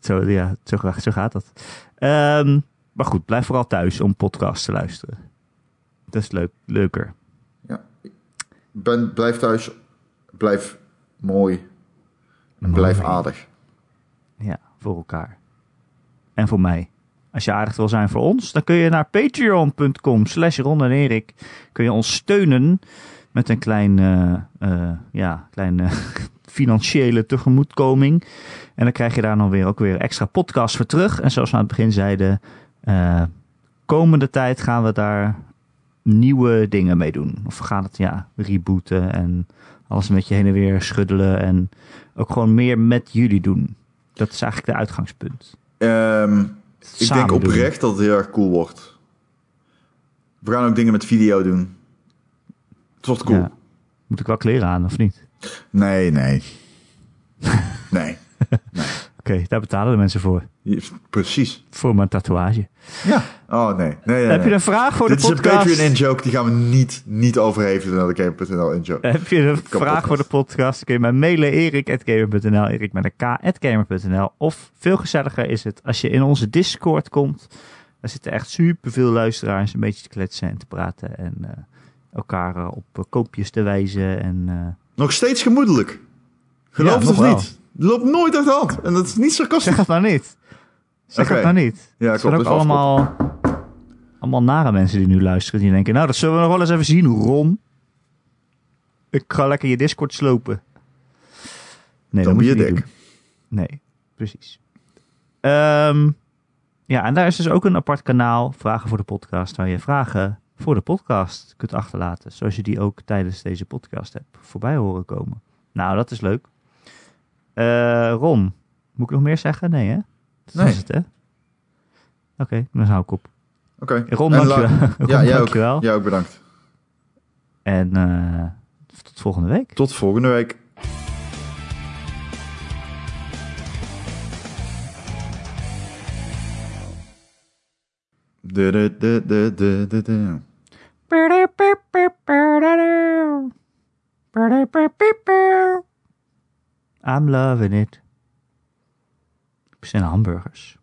zo, ja zo, ga- zo gaat dat. Ehm, maar goed, blijf vooral thuis om podcasts te luisteren. Dat is leuk, leuker. Ben, blijf thuis. Blijf mooi. En blijf Mooi. aardig. Ja, voor elkaar. En voor mij. Als je aardig wil zijn voor ons, dan kun je naar patreon.com slash Ron en Erik. Kun je ons steunen met een klein, eh, eh, ja, klein eh, financiële tegemoetkoming. En dan krijg je daar dan weer ook weer extra podcasts voor terug. En zoals we aan het begin zeiden, komende tijd gaan we daar nieuwe dingen mee doen. Of we gaan het ja, rebooten en alles een beetje heen en weer schuddelen. En ook gewoon meer met jullie doen. Dat is eigenlijk de uitgangspunt. Ehm, ik denk doen. oprecht dat het heel erg cool wordt. We gaan ook dingen met video doen. Het wordt cool. Ja. Moet ik wel kleren aan of niet? Nee, nee. nee. Oké, daar betalen de mensen voor. Precies. Voor mijn tatoeage. Ja. Oh, nee. nee, nee Heb je een vraag voor Dit de is een podcast? Patreon in-joke. Die gaan we niet, niet overhevelen naar de Game.nl in-joke. Heb je een vraag podcast. voor de podcast? Kun je mij mailen erik.gamer.nl, erik met een k.gamer.nl. Of veel gezelliger is het als je in onze Discord komt. Daar zitten echt superveel luisteraars een beetje te kletsen en te praten. En eh, elkaar eh, op eh, koopjes te wijzen. En, Nog steeds gemoedelijk. Geloof Ja, het of wel. niet. Loopt nooit uit de hand. En dat is niet sarcastisch. zeg het nou niet. Zeg Oké. het nou niet. Ja, Het klopt. zijn ook dat allemaal, allemaal nare mensen die nu luisteren. Die denken, nou dat zullen we nog wel eens even zien, Ron. Ik ga lekker je Discord slopen. Nee, Dan dat moet je dik. Nee, precies. Ehm, ja, en daar is dus ook een apart kanaal, Vragen voor de Podcast, waar je vragen voor de podcast kunt achterlaten. Zoals je die ook tijdens deze podcast hebt voorbij horen komen. Nou, dat is leuk. Eh, Ron, moet ik nog meer zeggen? Nee, hè? Dat Nee. was het, hè? Oké, dan hou ik op. Oké. Ron, En dankjewel. la- Ron, Ja, jij ook. dankjewel. Jij ook bedankt. En eh, tot volgende week. Tot volgende week. I'm loving it. Zijn hamburgers.